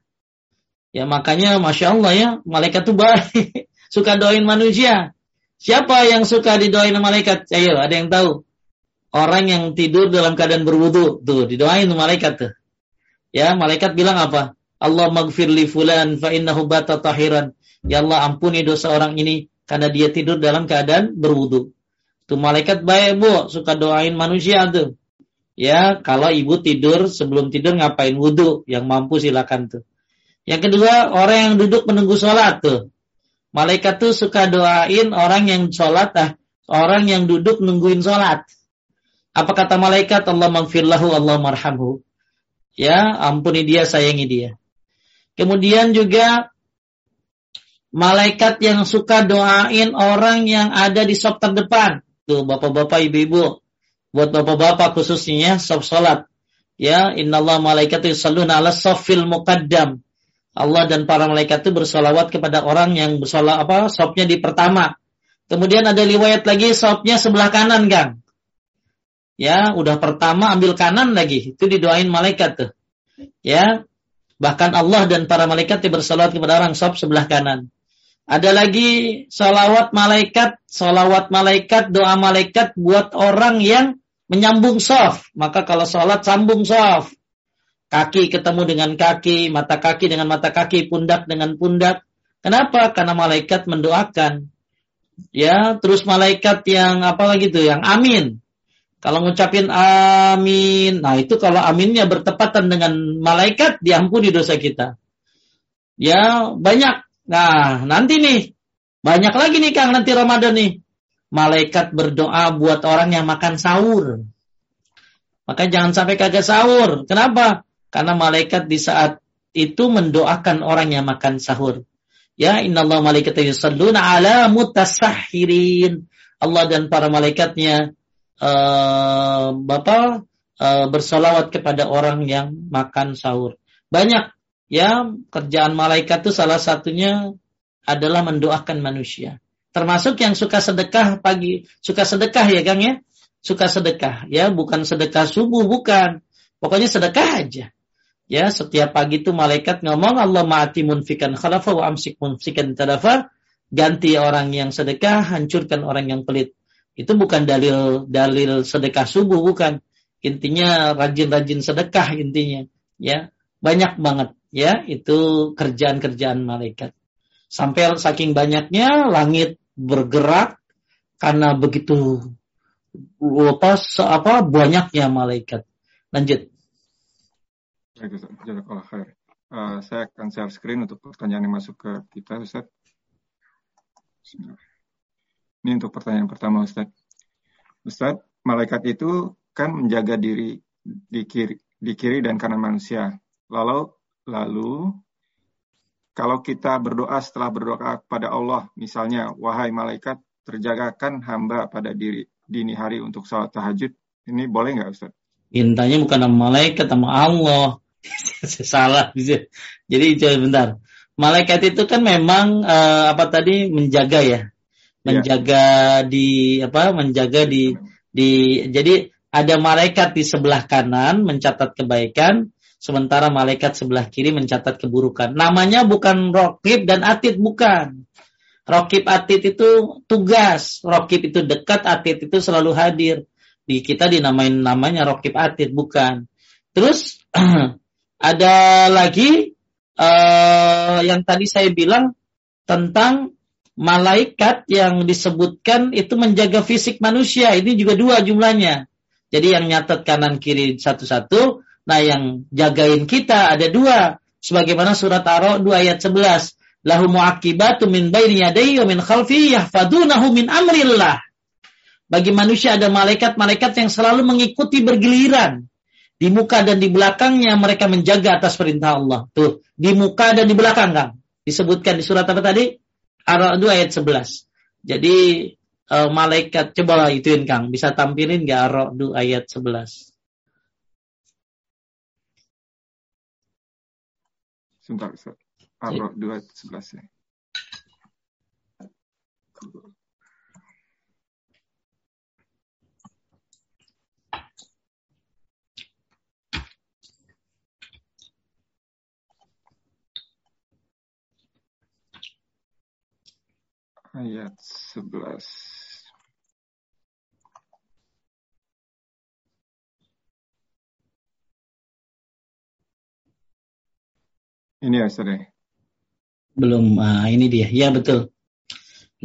Ya makanya masya Allah ya malaikat itu baik, suka doain manusia. Siapa yang suka didoain malaikat? Ayo, ada yang tahu? Orang yang tidur dalam keadaan berwudu, tuh didoain malaikat tuh. Ya, malaikat bilang apa? Allah magfir li fulan fa innahu bata tahiran. Ya Allah ampuni dosa orang ini karena dia tidur dalam keadaan berwudu. Tuh malaikat baik bu, suka doain manusia tuh. Ya, kalau ibu tidur sebelum tidur ngapain wudu? Yang mampu silakan tuh. Yang kedua, orang yang duduk menunggu sholat tuh. Malaikat tuh suka doain orang yang sholat, ah, orang yang duduk nungguin sholat. Apa kata malaikat? Allah maghfirlahu, Allah marhamhu. Ya, ampuni dia, sayangi dia. Kemudian juga malaikat yang suka doain orang yang ada di sop terdepan. Tuh, bapak-bapak, ibu-ibu. Buat bapak-bapak khususnya, sop sholat. Ya, innallah malaikatu yusalluna ala sofil muqaddam. Allah dan para malaikat itu bersolawat kepada orang yang bersolawat apa sopnya di pertama. Kemudian ada riwayat lagi sopnya sebelah kanan kan. Ya, udah pertama ambil kanan lagi. Itu didoain malaikat tuh. Ya. Bahkan Allah dan para malaikat bersolawat kepada orang sop sebelah kanan. Ada lagi solawat malaikat, solawat malaikat, doa malaikat buat orang yang menyambung soft. Maka kalau sholat sambung soft. Kaki ketemu dengan kaki, mata kaki dengan mata kaki, pundak dengan pundak. Kenapa? Karena malaikat mendoakan. Ya, terus malaikat yang apa lagi tuh? Yang amin. Kalau ngucapin amin, nah itu kalau aminnya bertepatan dengan malaikat, diampuni dosa kita. Ya, banyak. Nah, nanti nih, banyak lagi nih Kang, nanti Ramadan nih. Malaikat berdoa buat orang yang makan sahur. Maka jangan sampai kagak sahur. Kenapa? Karena malaikat di saat itu mendoakan orang yang makan sahur. Ya, innallaha malaikatahu yusalluna ala mutasahhirin. Allah dan para malaikatnya uh, Bapak uh, bersolawat kepada orang yang makan sahur. Banyak ya kerjaan malaikat itu salah satunya adalah mendoakan manusia. Termasuk yang suka sedekah pagi, suka sedekah ya Kang ya? Suka sedekah ya, bukan sedekah subuh bukan. Pokoknya sedekah aja. Ya, setiap pagi itu malaikat ngomong Allah ma'ati munfikan khalafa wa amsik munfikan tadafa. Ganti orang yang sedekah, hancurkan orang yang pelit. Itu bukan dalil dalil sedekah subuh bukan. Intinya rajin-rajin sedekah intinya, ya. Banyak banget ya, itu kerjaan-kerjaan malaikat. Sampai saking banyaknya langit bergerak karena begitu apa, apa banyaknya malaikat. Lanjut. Uh, saya akan share screen untuk pertanyaan yang masuk ke kita, Ustaz. Ini untuk pertanyaan pertama, Ustaz. Ustaz, malaikat itu kan menjaga diri di kiri, di kiri dan kanan manusia. Lalu, lalu kalau kita berdoa setelah berdoa kepada Allah, misalnya, wahai malaikat, terjagakan hamba pada diri dini hari untuk sholat tahajud, ini boleh nggak Ustaz? Intanya bukan nama malaikat, nama Allah. Salah bisa. Jadi bentar. Malaikat itu kan memang uh, apa tadi menjaga ya. Menjaga yeah. di apa? Menjaga di di jadi ada malaikat di sebelah kanan mencatat kebaikan, sementara malaikat sebelah kiri mencatat keburukan. Namanya bukan rokib dan atid bukan. Rokib atid itu tugas, rokib itu dekat, atid itu selalu hadir. Di kita dinamain namanya rokib atid bukan. Terus Ada lagi uh, yang tadi saya bilang tentang malaikat yang disebutkan itu menjaga fisik manusia. Ini juga dua jumlahnya. Jadi yang nyatet kanan kiri satu-satu. Nah yang jagain kita ada dua. Sebagaimana surat Ar-Ra'd 2 ayat 11. Lahu mu'akibatu min baini yadayhi wa min khalfi yahfadunahu min amrillah. Bagi manusia ada malaikat-malaikat yang selalu mengikuti bergiliran di muka dan di belakangnya mereka menjaga atas perintah Allah. Tuh, di muka dan di belakang, Kang. Disebutkan di surat apa tadi? Ar-Ra'd ayat 11. Jadi uh, malaikat coba ituin Kang, bisa tampilin nggak Ar-Ra'd ayat 11? Sebentar, Ar-Ra'd ayat 11 ya. ayat 11. Ini ya, Ustaz. Ya? Belum, ah, ini dia. Ya, betul.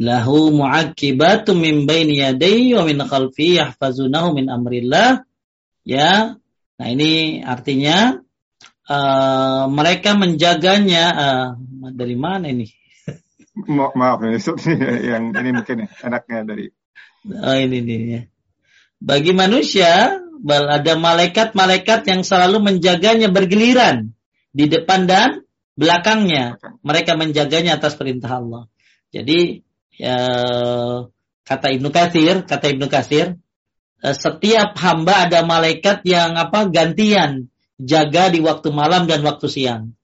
Lahu mu'akibatum min baini yadayhi wa min khalfi yahfazunahu min amrillah. Ya. Nah, ini artinya uh, mereka menjaganya uh, dari mana ini? Ma maaf ini yang ini mungkin ya, enaknya dari oh ini ya. Bagi manusia ada malaikat-malaikat yang selalu menjaganya bergiliran di depan dan belakangnya. Mereka menjaganya atas perintah Allah. Jadi ya, kata Ibnu Katsir, kata Ibnu Katsir, eh, setiap hamba ada malaikat yang apa gantian jaga di waktu malam dan waktu siang.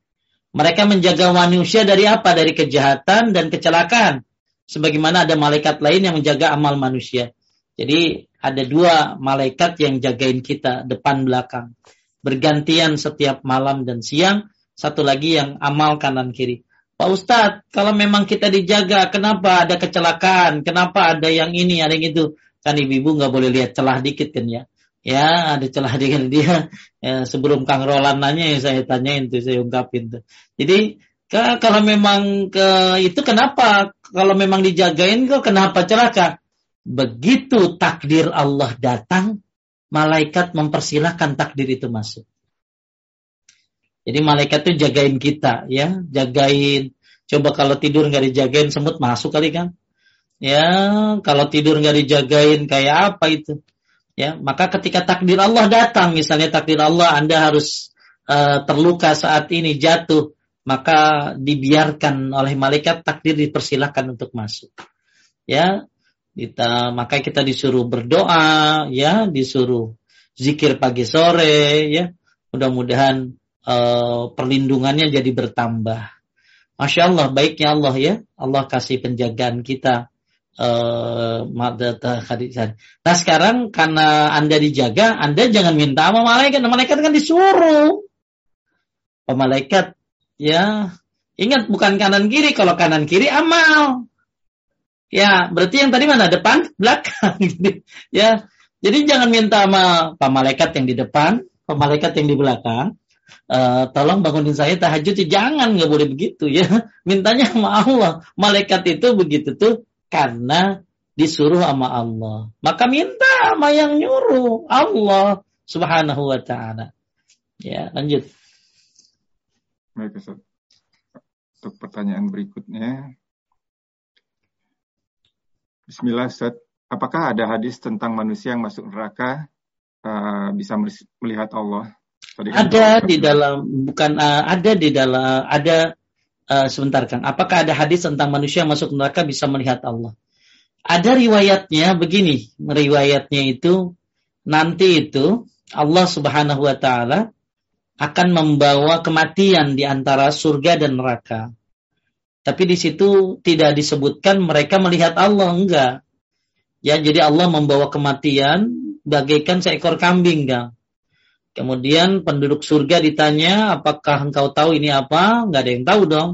Mereka menjaga manusia dari apa? Dari kejahatan dan kecelakaan. Sebagaimana ada malaikat lain yang menjaga amal manusia. Jadi ada dua malaikat yang jagain kita depan belakang. Bergantian setiap malam dan siang. Satu lagi yang amal kanan kiri. Pak Ustadz, kalau memang kita dijaga, kenapa ada kecelakaan? Kenapa ada yang ini, ada yang itu? Kan ibu-ibu nggak boleh lihat celah dikit kan ya ya ada celah dengan dia ya, sebelum Kang Roland nanya ya saya tanyain tuh saya ungkapin tuh jadi kalau memang ke itu kenapa kalau memang dijagain kok kenapa celaka begitu takdir Allah datang malaikat mempersilahkan takdir itu masuk jadi malaikat tuh jagain kita ya jagain coba kalau tidur nggak dijagain semut masuk kali kan ya kalau tidur nggak dijagain kayak apa itu ya maka ketika takdir Allah datang misalnya takdir Allah Anda harus uh, terluka saat ini jatuh maka dibiarkan oleh malaikat takdir dipersilahkan untuk masuk. Ya, kita maka kita disuruh berdoa, ya, disuruh zikir pagi sore, ya. Mudah-mudahan uh, perlindungannya jadi bertambah. Masya Allah, baiknya Allah ya. Allah kasih penjagaan kita. Uh, nah sekarang karena Anda dijaga, Anda jangan minta sama malaikat. Malaikat kan disuruh. Malaikat Ya, ingat bukan kanan kiri. Kalau kanan kiri amal. Ya, berarti yang tadi mana? Depan, belakang. ya, jadi jangan minta sama pak malaikat yang di depan, pak malaikat yang di belakang. Uh, tolong bangunin saya tahajud jangan nggak boleh begitu ya mintanya sama Allah malaikat itu begitu tuh karena disuruh sama Allah maka minta sama yang nyuruh Allah subhanahu wa taala ya lanjut Baik, Ustaz. Untuk pertanyaan berikutnya. Bismillah, Ustaz. Apakah ada hadis tentang manusia yang masuk neraka uh, bisa melihat Allah? Kan ada di dalam bukan uh, ada di dalam ada uh, sebentar Kang. Apakah ada hadis tentang manusia yang masuk neraka bisa melihat Allah? Ada riwayatnya begini, riwayatnya itu nanti itu Allah Subhanahu wa taala akan membawa kematian di antara surga dan neraka. Tapi di situ tidak disebutkan mereka melihat Allah enggak. Ya, jadi Allah membawa kematian bagaikan seekor kambing, enggak. Kemudian penduduk surga ditanya, apakah engkau tahu ini apa? Enggak ada yang tahu dong.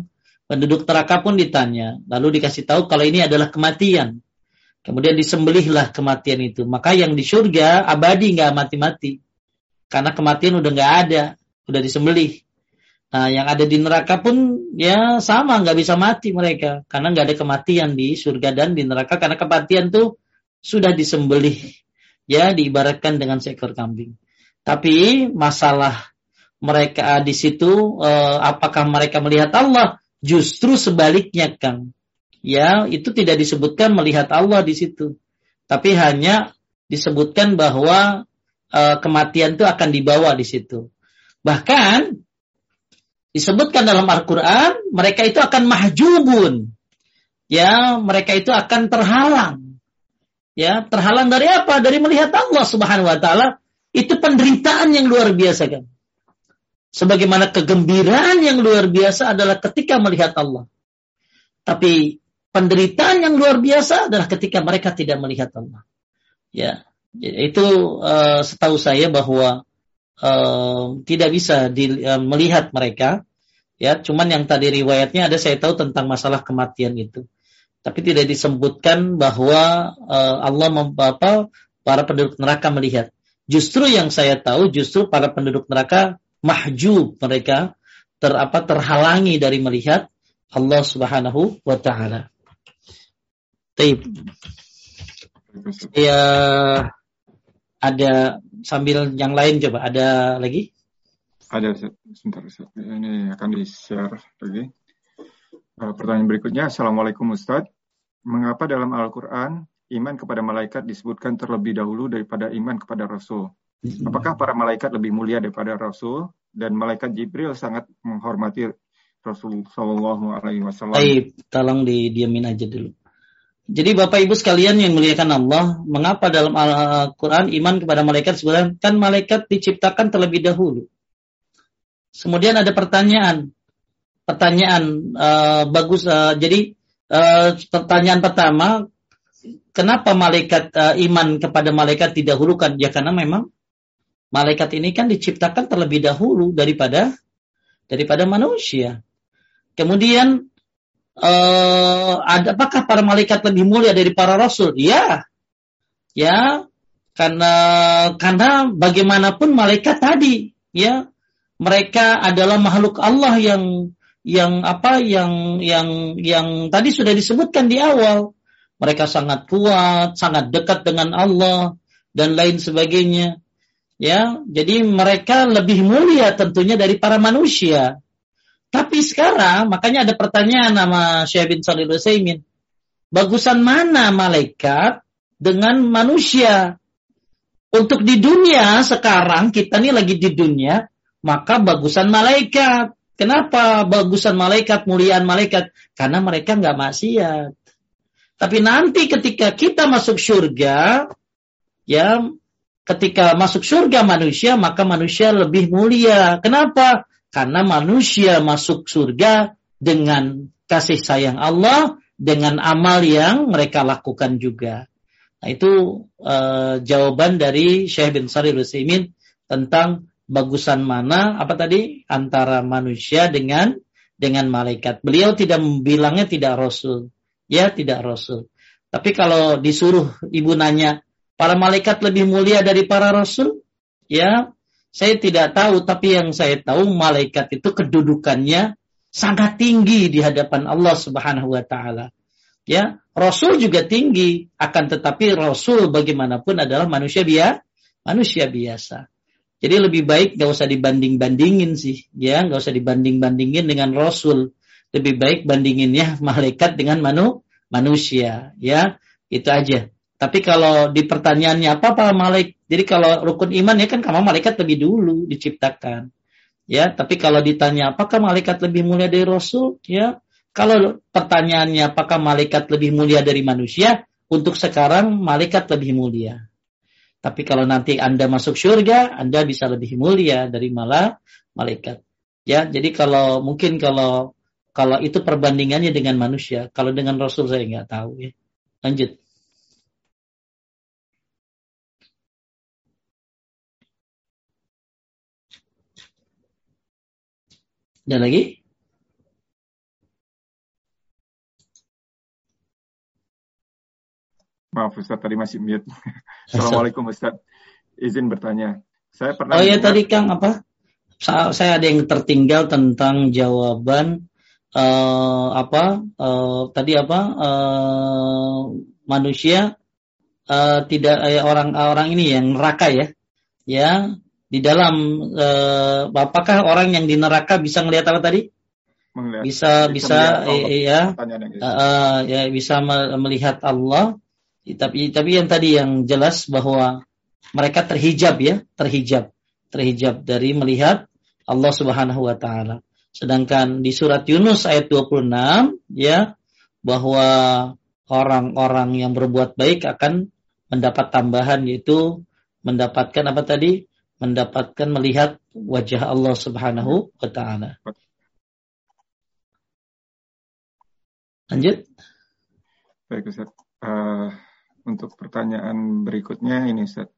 Penduduk neraka pun ditanya. Lalu dikasih tahu kalau ini adalah kematian. Kemudian disembelihlah kematian itu. Maka yang di surga abadi enggak mati-mati. Karena kematian udah enggak ada sudah disembelih. Nah, yang ada di neraka pun ya sama, nggak bisa mati mereka karena nggak ada kematian di surga dan di neraka karena kematian tuh sudah disembelih, ya diibaratkan dengan seekor kambing. Tapi masalah mereka di situ, eh, apakah mereka melihat Allah? Justru sebaliknya, Kang. Ya, itu tidak disebutkan melihat Allah di situ, tapi hanya disebutkan bahwa eh, kematian itu akan dibawa di situ. Bahkan disebutkan dalam Al-Quran, mereka itu akan mahjubun. Ya, mereka itu akan terhalang. Ya, terhalang dari apa? Dari melihat Allah Subhanahu wa taala. Itu penderitaan yang luar biasa kan. Sebagaimana kegembiraan yang luar biasa adalah ketika melihat Allah. Tapi penderitaan yang luar biasa adalah ketika mereka tidak melihat Allah. Ya, itu uh, setahu saya bahwa uh, tidak bisa di, uh, melihat mereka ya cuman yang tadi riwayatnya ada saya tahu tentang masalah kematian itu tapi tidak disebutkan bahwa uh, Allah apa para penduduk neraka melihat justru yang saya tahu justru para penduduk neraka mahjub mereka ter apa terhalangi dari melihat Allah Subhanahu wa taala. Ya ada sambil yang lain coba ada lagi? Ada sebentar ini akan di share lagi. Uh, pertanyaan berikutnya, Assalamualaikum Ustadz. Mengapa dalam Al-Quran iman kepada malaikat disebutkan terlebih dahulu daripada iman kepada Rasul? Apakah para malaikat lebih mulia daripada Rasul dan malaikat Jibril sangat menghormati Rasul Shallallahu Alaihi Wasallam? Baik, tolong didiamin aja dulu. Jadi Bapak Ibu sekalian yang muliakan Allah, mengapa dalam Al-Quran iman kepada malaikat sebenarnya kan malaikat diciptakan terlebih dahulu. Kemudian ada pertanyaan, pertanyaan uh, bagus. Uh, jadi uh, pertanyaan pertama, kenapa malaikat uh, iman kepada malaikat didahulukan? Ya karena memang malaikat ini kan diciptakan terlebih dahulu daripada daripada manusia. Kemudian uh, apakah para malaikat lebih mulia dari para rasul? Ya, ya, karena karena bagaimanapun malaikat tadi, ya, mereka adalah makhluk Allah yang yang apa yang yang yang tadi sudah disebutkan di awal. Mereka sangat kuat, sangat dekat dengan Allah dan lain sebagainya. Ya, jadi mereka lebih mulia tentunya dari para manusia. Tapi sekarang makanya ada pertanyaan nama Syekh bin Salih Utsaimin. Bagusan mana malaikat dengan manusia? Untuk di dunia sekarang kita ini lagi di dunia, maka bagusan malaikat. Kenapa bagusan malaikat, muliaan malaikat? Karena mereka nggak maksiat. Tapi nanti ketika kita masuk surga, ya, ketika masuk surga manusia, maka manusia lebih mulia. Kenapa? Karena manusia masuk surga dengan kasih sayang Allah, dengan amal yang mereka lakukan juga. Nah, itu uh, jawaban dari Syekh bin Sari Rusimin tentang bagusan mana apa tadi antara manusia dengan dengan malaikat. Beliau tidak bilangnya tidak rasul. Ya, tidak rasul. Tapi kalau disuruh ibu nanya, para malaikat lebih mulia dari para rasul? Ya, saya tidak tahu, tapi yang saya tahu malaikat itu kedudukannya sangat tinggi di hadapan Allah Subhanahu wa taala. Ya, rasul juga tinggi, akan tetapi rasul bagaimanapun adalah manusia biasa, manusia biasa. Jadi lebih baik gak usah dibanding-bandingin sih, ya, gak usah dibanding-bandingin dengan rasul. Lebih baik bandinginnya malaikat dengan manu, manusia, ya. Itu aja. Tapi kalau di pertanyaannya apa apa malaikat? Jadi kalau rukun iman ya kan kamu malaikat lebih dulu diciptakan. Ya, tapi kalau ditanya apakah malaikat lebih mulia dari rasul? Ya, kalau pertanyaannya apakah malaikat lebih mulia dari manusia? Untuk sekarang malaikat lebih mulia. Tapi kalau nanti Anda masuk surga, Anda bisa lebih mulia dari malah malaikat. Ya, jadi kalau mungkin kalau kalau itu perbandingannya dengan manusia, kalau dengan Rasul saya nggak tahu ya. Lanjut. Ada lagi? Maaf Ustaz, tadi masih mute. Assalamualaikum Ustaz. Izin bertanya. Saya pernah Oh ya tadi Kang apa? Saya ada yang tertinggal tentang jawaban uh, apa uh, tadi apa uh, manusia uh, tidak uh, orang orang ini yang neraka ya. Ya di dalam uh, apakah orang yang di neraka bisa melihat apa tadi? Melihat, bisa bisa, bisa ya. Uh, uh, ya bisa melihat Allah. Tapi tapi yang tadi yang jelas bahwa mereka terhijab ya, terhijab, terhijab dari melihat Allah Subhanahu wa taala. Sedangkan di surat Yunus ayat 26 ya bahwa orang-orang yang berbuat baik akan mendapat tambahan yaitu mendapatkan apa tadi? Mendapatkan melihat wajah Allah Subhanahu wa taala. Lanjut. Baik Ustaz. Uh, untuk pertanyaan berikutnya ini Ustaz.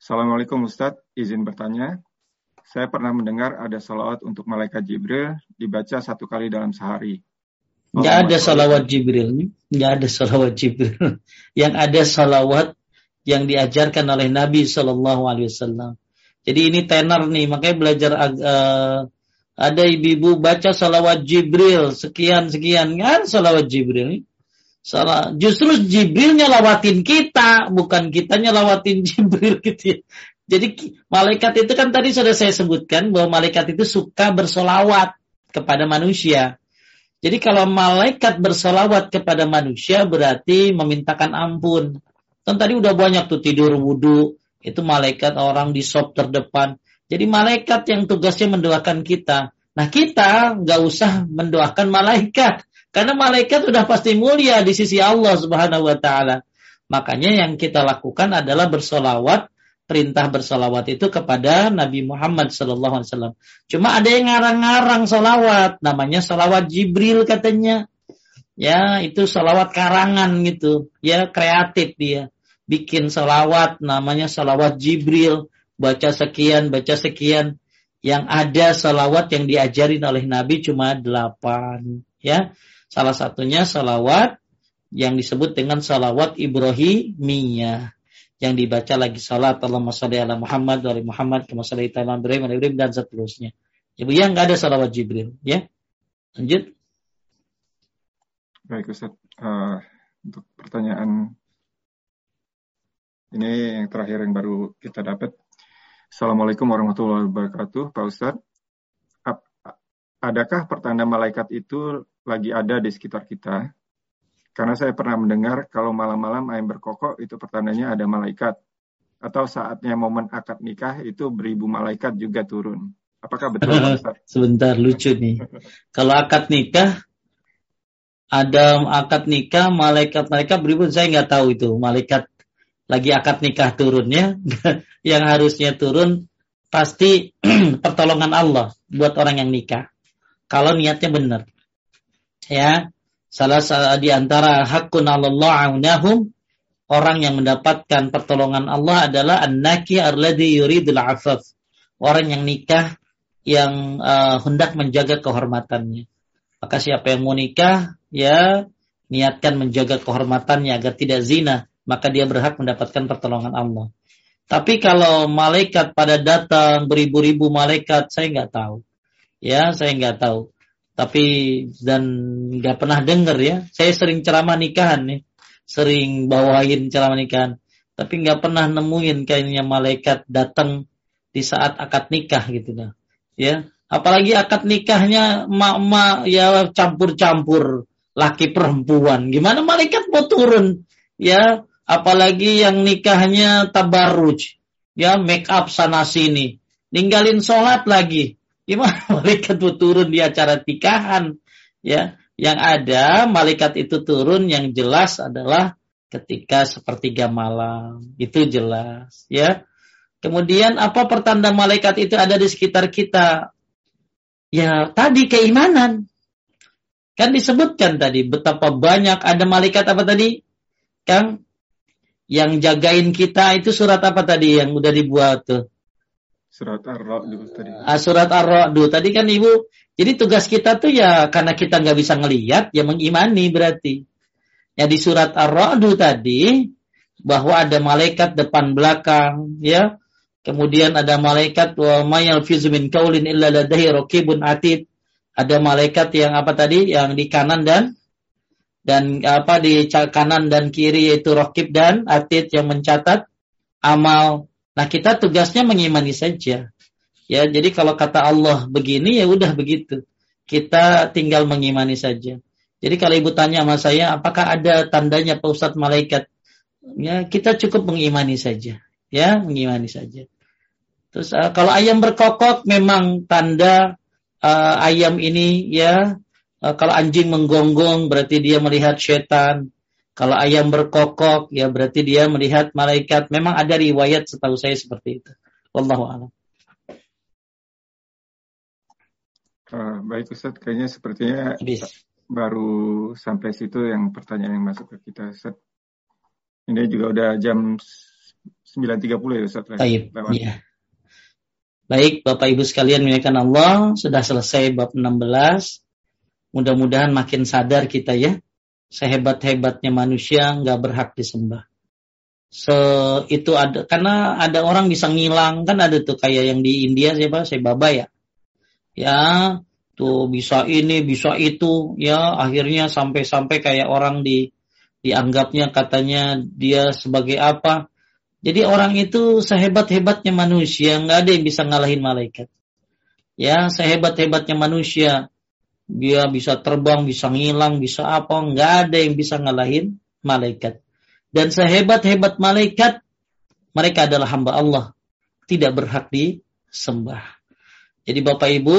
Assalamualaikum Ustaz, izin bertanya. Saya pernah mendengar ada salawat untuk malaikat Jibril dibaca satu kali dalam sehari. Nggak ada salawat Jibril. Nggak ada salawat Jibril. Yang ada salawat yang diajarkan oleh Nabi Shallallahu Alaihi Wasallam. Jadi ini tenar nih, makanya belajar uh, ada ibu-ibu baca salawat Jibril sekian sekian kan salawat Jibril. Salah. Justru Jibril nyelawatin kita, bukan kita nyelawatin Jibril gitu ya. Jadi malaikat itu kan tadi sudah saya sebutkan bahwa malaikat itu suka bersolawat kepada manusia. Jadi kalau malaikat bersolawat kepada manusia berarti memintakan ampun. Kan tadi udah banyak tuh tidur wudhu, itu malaikat orang di sop terdepan. Jadi malaikat yang tugasnya mendoakan kita. Nah kita nggak usah mendoakan malaikat. Karena malaikat sudah pasti mulia di sisi Allah Subhanahu wa taala. Makanya yang kita lakukan adalah bersolawat, perintah bersolawat itu kepada Nabi Muhammad Wasallam. Cuma ada yang ngarang-ngarang solawat, namanya solawat Jibril katanya. Ya, itu solawat karangan gitu. Ya, kreatif dia. Bikin solawat, namanya solawat Jibril. Baca sekian, baca sekian. Yang ada solawat yang diajarin oleh Nabi cuma delapan. Ya, Salah satunya salawat yang disebut dengan salawat Ibrahimiyah yang dibaca lagi salat Allahumma salli ala Muhammad wa Muhammad kama salli ala Ibrahim Ibrahim dan seterusnya. Jadi yang nggak ada salawat Jibril, ya. Lanjut. Baik Ustaz, uh, untuk pertanyaan ini yang terakhir yang baru kita dapat. Assalamualaikum warahmatullahi wabarakatuh, Pak Ustadz. Adakah pertanda malaikat itu lagi ada di sekitar kita. Karena saya pernah mendengar kalau malam-malam ayam berkokok itu pertandanya ada malaikat. Atau saatnya momen akad nikah itu beribu malaikat juga turun. Apakah betul Sebentar lucu nih. Kalau akad nikah ada akad nikah, malaikat malaikat beribut saya nggak tahu itu malaikat lagi akad nikah turunnya yang harusnya turun pasti pertolongan Allah buat orang yang nikah. Kalau niatnya benar. Ya, salah di antara hakun Allah aunahum orang yang mendapatkan pertolongan Allah adalah an-naki alladhi yuridul. Orang yang nikah yang uh, hendak menjaga kehormatannya. Maka siapa yang mau nikah, ya niatkan menjaga kehormatannya agar tidak zina, maka dia berhak mendapatkan pertolongan Allah. Tapi kalau malaikat pada datang beribu-ribu malaikat, saya nggak tahu. Ya, saya nggak tahu. Tapi dan nggak pernah dengar ya. Saya sering ceramah nikahan nih, sering bawain ceramah nikahan. Tapi nggak pernah nemuin kayaknya malaikat datang di saat akad nikah gitu dah. Ya, apalagi akad nikahnya mak-mak ya campur-campur laki perempuan. Gimana malaikat mau turun? Ya, apalagi yang nikahnya tabarruj. Ya, make up sana sini. Ninggalin sholat lagi. Gimana malaikat mau turun di acara nikahan? Ya, yang ada malaikat itu turun yang jelas adalah ketika sepertiga malam. Itu jelas, ya. Kemudian apa pertanda malaikat itu ada di sekitar kita? Ya, tadi keimanan. Kan disebutkan tadi betapa banyak ada malaikat apa tadi? Kang yang jagain kita itu surat apa tadi yang udah dibuat tuh? Surat Ar-Ra'd tadi. Ah, surat Ar-Ra'd tadi kan Ibu. Jadi tugas kita tuh ya karena kita nggak bisa ngelihat ya mengimani berarti. Ya di surat Ar-Ra'd tadi bahwa ada malaikat depan belakang ya. Kemudian ada malaikat wa mayal fizumin kaulin illa ladahi raqibun atid ada malaikat yang apa tadi yang di kanan dan dan apa di kanan dan kiri yaitu rokib dan atid yang mencatat amal. Nah kita tugasnya mengimani saja. Ya jadi kalau kata Allah begini ya udah begitu. Kita tinggal mengimani saja. Jadi kalau ibu tanya sama saya apakah ada tandanya Pak Ustadz malaikat? Ya kita cukup mengimani saja. Ya mengimani saja. Terus uh, kalau ayam berkokok memang tanda uh, ayam ini ya uh, kalau anjing menggonggong berarti dia melihat setan. Kalau ayam berkokok ya berarti dia melihat malaikat. Memang ada riwayat setahu saya seperti itu. Wallahu a'lam. Uh, baik Ustaz, kayaknya sepertinya Habis. baru sampai situ yang pertanyaan yang masuk ke kita Ustaz. Ini juga udah jam 9.30 ya Ustaz. Baik, iya. Baik, Bapak Ibu sekalian menyatakan Allah, sudah selesai bab 16. Mudah-mudahan makin sadar kita ya, sehebat-hebatnya manusia nggak berhak disembah. Se itu ada karena ada orang bisa ngilang kan ada tuh kayak yang di India siapa saya baba ya. Ya, tuh bisa ini, bisa itu, ya akhirnya sampai-sampai kayak orang di dianggapnya katanya dia sebagai apa jadi orang itu sehebat-hebatnya manusia, nggak ada yang bisa ngalahin malaikat. Ya, sehebat-hebatnya manusia, dia bisa terbang, bisa ngilang, bisa apa, nggak ada yang bisa ngalahin malaikat. Dan sehebat-hebat malaikat, mereka adalah hamba Allah, tidak berhak disembah. Jadi Bapak Ibu,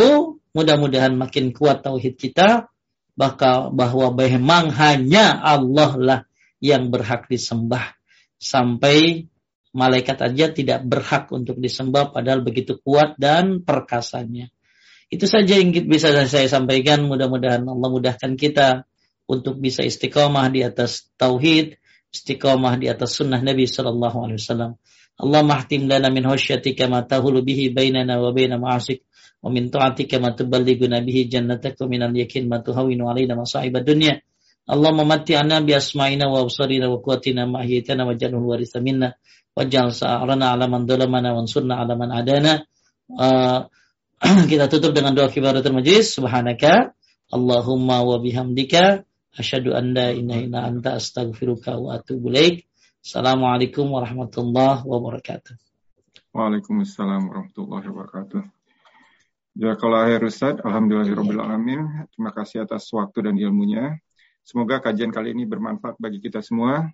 mudah-mudahan makin kuat tauhid kita, bahwa memang hanya Allah lah yang berhak disembah sampai malaikat aja tidak berhak untuk disembah padahal begitu kuat dan perkasanya. Itu saja yang bisa saya sampaikan. Mudah-mudahan Allah mudahkan kita untuk bisa istiqomah di atas tauhid, istiqomah di atas sunnah Nabi Sallallahu Alaihi Wasallam. Allah mahtim lana min husyatika ma tahulu bihi bainana wa baina ma'asik wa min ta'atika ma tuballighuna bihi jannatak wa min al-yakin ma tuhawinu alaina masa'ib dunya. Allah mematti'ana bi asma'ina wa absarina wa quwwatina ma wa jalul warisa minna wajal sa'arana ala man dhalamana wansurna ala man adana. Uh, kita tutup dengan doa kibaratul majlis. Subhanaka Allahumma wa bihamdika asyhadu an la ilaha illa anta astaghfiruka wa atubu ilaik. Assalamualaikum warahmatullahi wabarakatuh. Waalaikumsalam warahmatullahi wabarakatuh. Jazakallah khair Ustaz, Alhamdulillahirrahmanirrahim. Terima kasih atas waktu dan ilmunya. Semoga kajian kali ini bermanfaat bagi kita semua.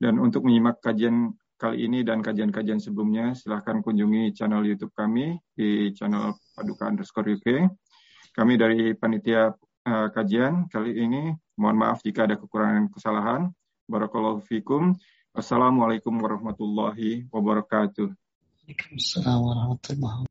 Dan untuk menyimak kajian kali ini dan kajian-kajian sebelumnya, silahkan kunjungi channel YouTube kami di channel Paduka underscore UK. Kami dari panitia uh, kajian kali ini, mohon maaf jika ada kekurangan kesalahan. Barakallahu fikum. Assalamualaikum warahmatullahi wabarakatuh. Warahmatullahi wabarakatuh.